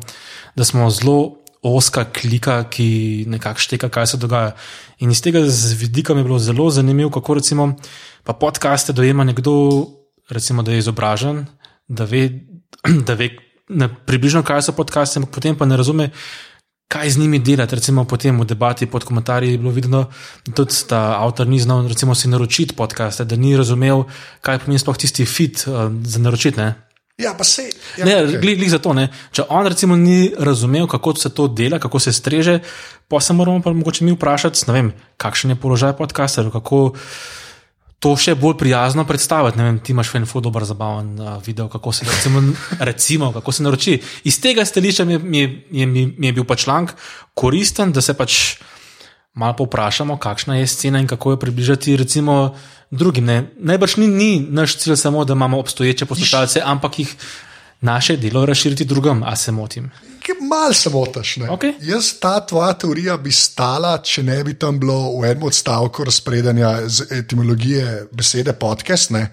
da smo zelo oska klika, ki nekako šteka, kaj se dogaja. In iz tega z vidika mi je bilo zelo zanimivo, kako recimo podcaste dojema nekdo, recimo, da je izobražen, da ve, da ve ne, približno, kaj so podcaste, ampak potem pa ne razume, kaj z njimi delati. Recimo potem v debati pod komentarji je bilo vidno, da tudi ta avtor ni znal recimo, si naročiti podcaste, da ni razumel, kaj pomeni sploh tisti fit uh, za naročiti. Ne? Ja, pa se. Ja, Ne, okay. glih za to. Ne. Če on recimo ni razumel, kako se to dela, kako se streže, pa se moramo pa mogoče mi vprašati, vem, kakšen je položaj podcasterjev, kako to še bolj prijazno predstaviti. Ne vem, ti imaš en ful dober zabaven uh, video, kako se recimo, recimo, kako se naroči. Iz tega stališča mi je, mi mi mi je bil pa članek koristen, da se pač malo povprašamo, kakšna je scena in kako jo približati recimo drugim. Ne. Najbrž ni, ni naš cilj samo, da imamo obstoječe poslušalce, ampak jih naše delo razširiti drugim, a se motim. Mal se motiš. ne. Okej. Jaz ta tvoja teorija bi stala, če ne bi tam bilo v enem odstavku razpredanja z etimologije besede podcast. Ne?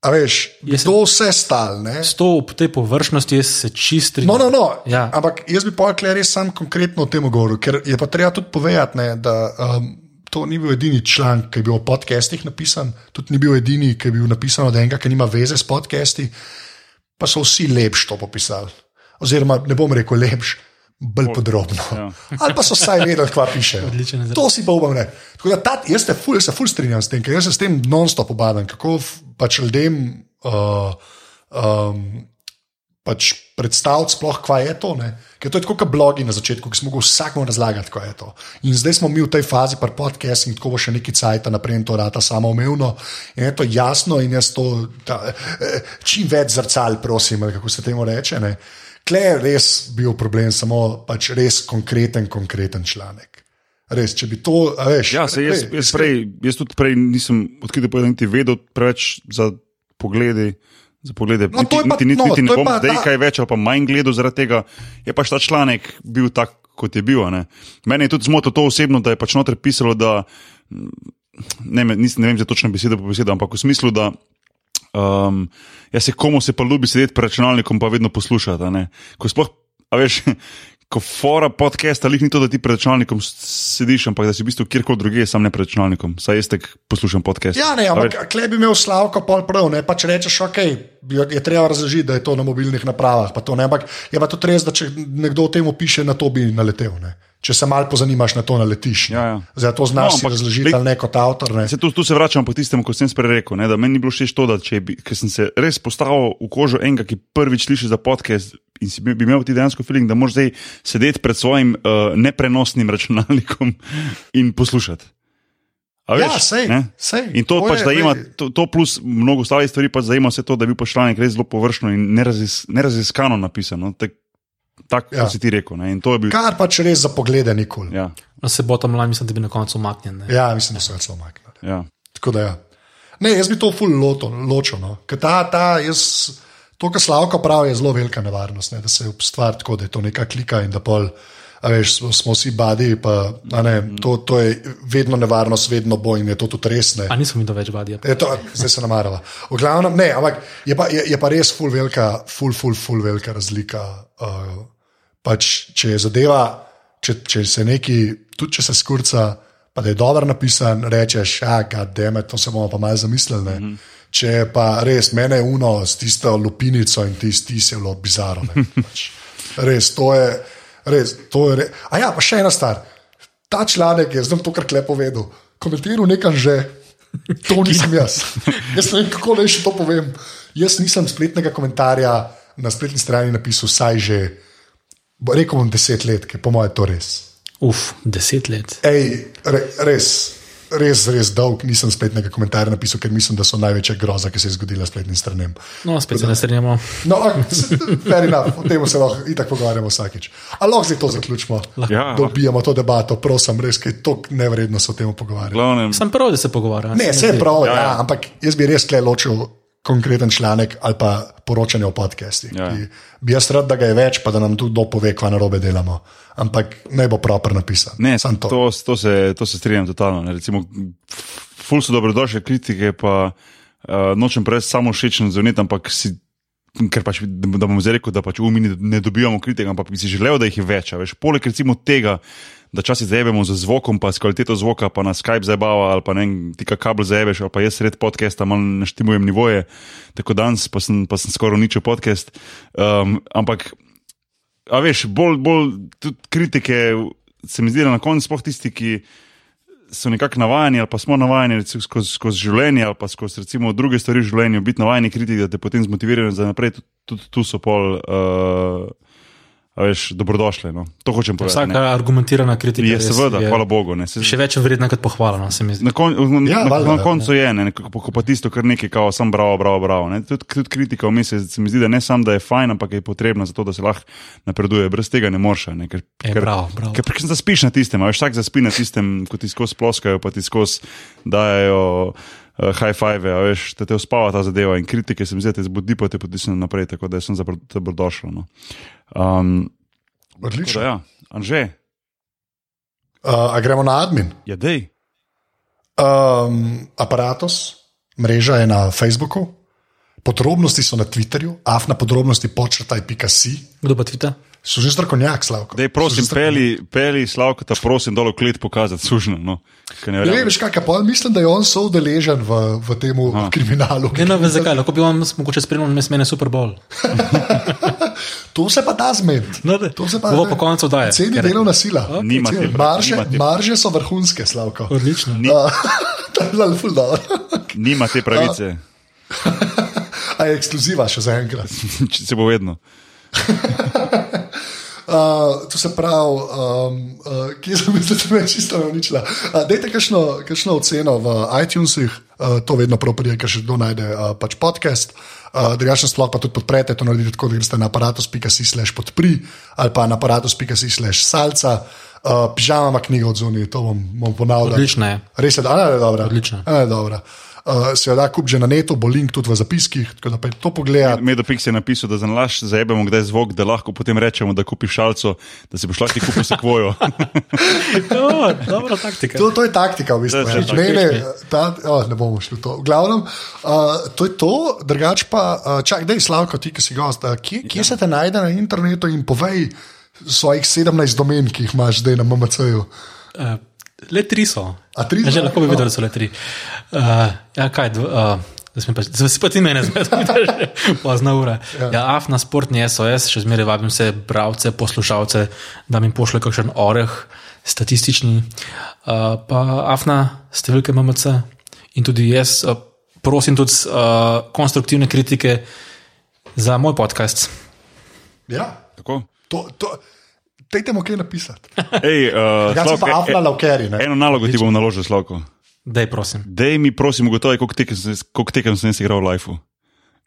A veš, Jaz to vse stal. Ne? S to po tej površnosti jaz se čistri. No, no, no. Ja. Ampak jaz bi pa res sam konkretno o tem govoril, ker je pa treba tudi povedati, ne, da um, to ni bil edini članek, ki je bil o podcestih napisan, tudi ni bil edini, ki je bil napisan od enega, ki nima veze s podcasti, pa so vsi lepši to popisali. Oziroma, ne bom rekel lepši. Bolj podrobno. ja. Ali pa so vsaj vedeli, kaj piše. Odličen. To si pa upam reči. Tako da ta, jaz se ful, ful strinjam s tem, ker jaz se s tem non-stop obadam, kako pač ljudem uh, um, pač predstaviti, sploh kaj je to. Ne? Ker to je tako kot blogi na začetku, ki smo mogli vsakmu razlagati, kaj je to. In zdaj smo mi v tej fazi, pa podcast in tako bo še neki cajt naprej in to rata samoumevno. In je to jasno in jaz to ta, eh, čim več zrcal, prosim, kako se temu reče. Ne? Kle je res bil problem, samo pač res konkreten, konkreten članek. Res, če bi to, a veš, Ja, se jaz, jaz, prej, jaz tudi prej nisem odkrito povedal, niti vedel preveč za poglede. Za poglede, No, niti, pa- niti, niti, no, niti ne bom pa zdaj ta- kaj več ali pa manj gledal zaradi tega. Je pač ta članek bil tak, kot je bil. Ne? Mene je tudi zmotilo to osebno, da je pač noter pisalo, da ne, nis, ne vem, če točno beseda po besedo, ampak v smislu, da um, ja se komu se pa ljubi sedeti pred računalnikom, pa vedno poslušati. Ko sploh, a veš. Ko fora podcast, ali ni to, da ti pred računalnikom sediš, ampak da si v bistvu kjerkoli drugje, sam ne pred računalnikom. Saj jaz tek poslušam podcast. Ja, ne, ampak klej bi imel slavko pol prav, ne pa če rečeš, ok, je treba razložiti, da je to na mobilnih napravah. pa To, ne, ampak je pa tudi res, da če nekdo o tem piše, na to bi naletel. Ne. Če se malo pozanimaš, na to naletiš. Ja, ja. Zdaj to znaš No, ampak razložiti ali ne kot avtor. Ne. Se tu, tu se vračam po tistemu, ko sem prej rekel, ne, meni ni bilo všeč to, da če bi, ker sem se res postavil v kožo enega, ki prvič sliši za podcast in si bi, bi imel ti dejansko feeling, da moraš zdaj sedeti pred svojim uh, neprenosnim računalnikom in poslušati. A Ja, veš, sej, ne? sej, In to, to pač je, zajema, to, to plus mnogo ostalih stvari, pač zajema vse to, da bil pač članek res zelo površno in nerazis, neraziskano napisan. No? Tak, tako Ja. si ti rekel. Ne? In to je bil. Kar pač res za poglede nikoli. Ja. Ja, No, se bo tam lani, mislim, da bi na koncu umaknjen. ne. ja, mislim, da so ga celo maknili. ja. Tako da ja. Ne, jaz bi to ful loto, ločil. No. Ker ta, ta, jaz, to, kar Slavko pravi, je zelo velika nevarnost, ne, da se ustvari tako, da je to neka klika in da pol. A veš, smo, smo vsi badi, pa, a ne, to, to je vedno nevarnost, vedno bo in je to tudi res. Ne. A nismo mi do več vadija. Je to, zdaj se namarava. V glavnem, ne, ampak je pa, je, je pa res ful velika, ful, ful, ful velika razlika. Uh, pač, če je zadeva, če, če se neki, tudi če se skurca, pa da je dobro napisan, rečeš, ah, deme, to se bomo pa malo zamislili. Mm -hmm. Če pa res mene uno s tisto lupinico in tisti tis je bilo bizarno. ne, Pač, res, to je, res, to je res. A ja, pa še ena stvar. Ta članek je, zdaj to, kar klepo povedal, komentiral nekam že. To nisem jaz. Jaz ne vem, kako naj še to povem. Jaz nisem spletnega komentarja na spletni strani napisal vsaj že, rekel bom, deset let, ker po mojem je to res. Uf, deset let. Ej, re, res, res, res dolg nisem spletnega komentarja napisal, ker mislim, da so največja groza, ki se je zgodila spletnim stranem. No, spet se ne strinjamo. No, fair enough, o tem se lahko itak pogovarjamo vsakič. Ali lahko zdaj to zaključimo? Ja. Da ubijamo to debato, prosim, res, ker je to nevredno se o tem pogovarjati. Glavnem, Sem prav, da se pogovarjamo. Ne, vse je prav, ja, Ja, ja. ja. ampak jaz bi res kle ločil konkreten članek ali pa poročanje o podcastih. Ja. Bi jaz rad, da ga je več, pa da nam tudi kdo pove, kva narobe delamo. Ampak naj bo proper napisan. Ne, Samo to. to, to, se, to se strinjam totalno. Ne. Recimo, ful so dobrodošle kritike, pa uh, nočem preveč samo všečen zvoniti, ampak si. Ker pač, da bom zdaj rekel, da pač umi ne, dobivamo kritik, ampak bi si želel, da jih je več. Veš, poleg recimo tega, da časi zajebemo z zvokom, pa s kvaliteto zvoka, pa na Skype zabava, ali pa ne, ti ka kabel zajebeš, ali pa jaz sred podcasta malo naštimujem nivoje, tako danes pa sem, pa sem skoraj uničil podcast. Um, ampak a veš, bolj, bolj tudi kritike, se mi zdi, da na koncu sploh tisti, ki so nekako navajeni ali pa smo navajeni recimo, skozi, skozi življenje ali pa skozi recimo, druge stvari v življenju, biti navajeni kritik, da te potem zmotivirajo za naprej, tudi, tu so pol. Uh, Veš, dobrodošle. No. To hočem povedati. Vsaka ne. argumentirana kritika Je seveda, hvala Bogu. Ne. Se, Še več vredna kot pohvala, no, se mi zdi. Na, kon, na, Ja, na, valjda, na koncu je, ne, ko, ko pa tisto, kar nekaj, kao, sem bravo, bravo, bravo. Ne. Tudi, tudi kritika vmes je, se mi zdi, da ne samo, da je fajn, ampak je potrebna za to, da se lahko napreduje. Brez tega ne moreš. Ne, ker, E, ker, bravo, bravo. ker, ker zaspiš na tistem, a veš, vsak zaspi na tistem, ko ti skozi ploskajo, pa ti skozi dajo. Uh, high five, a veš, da te uspava ta zadeva in kritike se mi zdi, da te zbudi, pa te potisne naprej, tako da sem dobrodošel. No. Um, Odlično. ja, Anže, Uh, a gremo na admin. je dej. Um, aparatus, mreža je na Facebooku, podrobnosti so na Twitterju, afna podrobnosti počrtaj pika si. Kdo pa tvita? So že strokovnjak, Slavko. Dej, prosim, peli, peli Slavko, ta prosim, dol v klet pokazati, sužno. No. Ne Ne veš, kaj, pa mislim, da je on soudeležen v, v tem kriminalu. Ne, no, veš zakaj, lahko bi vam mogoče spremljal mes mene Super Bowl. To se pa da zmed. No, da. To se pa Bo po koncu daje. Ceni delovna sila. Nima Ceni. te, marže, nima te. marže so vrhunske, Slavko. Odlično. Ni, To je zelo ful dobro. nima te pravice, A je ekskluziva še za enkrat. če se bo vedno. Uh, to se pravi, um, uh, kje sem mislil, da me je čisto uničila. Uh, dajte kakšno, kakšno oceno v iTunesih, uh, to vedno prav prije, ker še kdo najde uh, pač podcast. Uh, Drugače, sploh pa tudi podprete to naredite tako, da greste na aparatus.si slash podpri ali pa na aparatus.si slash salca. Uh, pižama ima knjigo od zunaj, to bom, bom ponavljal. Odlična je. Res je, da je dobra. Odlična. Ana je dobra. Uh, se jo da kup že na netu, bo link tudi v zapiskih, tako da pa to pogledati. Medopix je napisal, da za nalaš zajebemo kdaj zvok, da lahko potem rečemo, da kupiš šalco, da si boš lahko kupil sekvojo. Jo, dobra taktika. To, to je taktika, v bistvu. Je ja. Ne, ne, ta, oh, ne bomo šli v to. V glavnem, uh, to je to, drugače pa, uh, čak, da je Slavko, ti, ki si gost, uh, kje, kje se te najde na internetu in povej svojih 17 domen, ki jih imaš zdaj na MMC-ju. Uh, le tri so. A tri Že so? lahko bi videl, da so le tri. Uh, ja, kaj, dv, uh, da smo pa, zdaj si pa ti mene zmedel, pozna ura. Ja. ja, AF na sportni SOS, še zmeraj vabim se bralce, poslušalce, da mi pošlje kakšen oreh, statistični, uh, pa AF na številke MMC in tudi jaz uh, prosim tudi uh, konstruktivne kritike za moj podcast. Ja, Tako? to, to, dajte mu kaj napisati. Ej, uh, Drugače pa Slavko, Afna Laukeri. e, eno nalogo ti bom naložil, Slavko. Dej, prosim. Dej mi, prosim, ugotovi, koliko tekem sem, koliko tekem sem jaz igral v lifeu.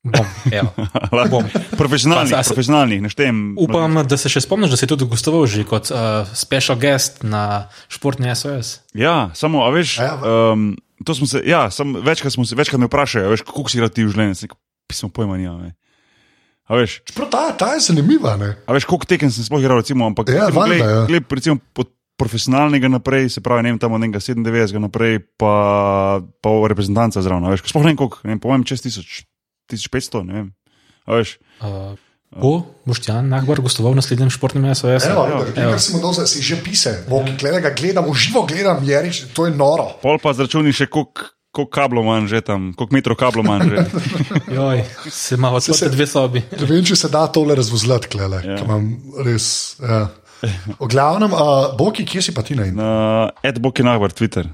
Bom. Bom. Profesionalnih, Pa, a se- profesionalnih, ne štejem. Upam, da se še spomniš, da si tudi gostoval že kot uh, special guest na športni SOS. Ja, samo, a veš, A ja, um, to smo se, ja, sam, večkrat, smo se, večkrat me vprašajo, veš, kako si igral ti v življenju, sem pismo pojma nima. Ne. A veš, Čeprav ta, ta je zanimiva. Ne? a veš, koliko tekem sem sploh igral, recimo, ampak Ja, recimo, valjda, ja. gled, gled, recimo, pod profesionalnega naprej, se pravi, ne vem, tam od nekega 97 naprej, pa, pa v reprezentanca zraven, a veš, sploh ne vem koliko, ne vem, po mojem čez 1000, 1500, ne vem. A veš, Uh, bo Boštjan Nahbar gostoval v naslednjem športnem SOS? Evo, Ja, ja, kar si mu dal, zdaj si že pisal, gledam, ga gledam, v živo gledam, je reč, to je noro. pol pa zračuni še koliko. Koliko kablov manj že tam, koliko metrov kablov manj že. Joj, se ima odprte dve sobi. Ne vem, če se da tole razvozlati, klele, Ja. ja. imam res. Ja. V glavnem, uh, Boki, kje si pa ti na internetu? Na Edboki Nagbar, Twitter.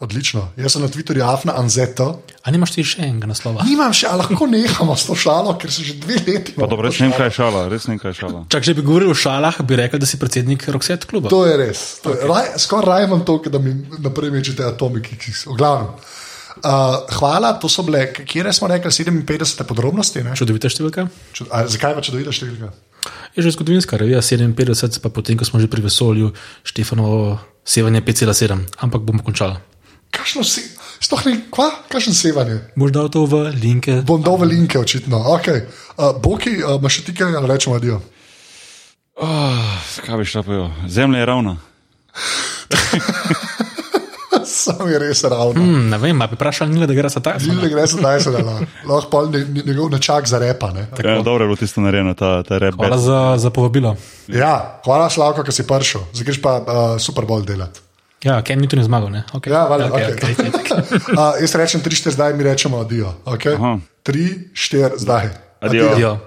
Odlično. Jaz sem na Twitterju Afna Anzeto. A nimaš ti še enega naslova? Nimam še, a lahko nehamo s to šalo, ker se že dve leti. Pa dobro, res ne vem, kaj je šala, res ne vem, kaj je šala. Čak, če bi govoril o šalah, bi rekel, da si predsednik Roxette kluba. To je res. To je, okay. raj, skoraj raje imam to, da mi naprej mečete atomiki. ki so- V glavnem. Uh, hvala, to so bile, kje smo rekli, 57 podrobnosti. ne? Čudovita številka. Čud, a, zakaj pa čudovita številka? Je že zgodovinska revija 57, pa potem, ko smo že pri vesolju, Štefanovo sevanje 5,7, ampak bomo končali. Kakšno se, sploh ne, kva, kakšen sevanje? Boš dal to v linke? Bom dal v linke, očitno. Okay. Uh, Boki, uh, imaš še ti kaj, ali rečemo adijo? Oh, kaj bi šla pojo? Zemlja je ravna. Sam je res ravno. Hmm, ne vem, bi vprašal Nila, da gre za ta Zile gre se daj se da lahko pol ne- ne- njegov načak za repa. Ne? Ja, dobro je bilo tisto narejeno, ta, ta rep. Hvala za, za povabilo. Ja, hvala Slavko, ki si prišel, zdaj greš pa uh, Super Bowl delati. Ja, Ken Newton je zmagal, ne? Okay. Ja, valjda, okay, okej. okay, okay. Uh, jaz rečem 3-4, zdaj mi rečemo adijo. Okay? Aha. 3-4, zdaj. Adijo. Adijo.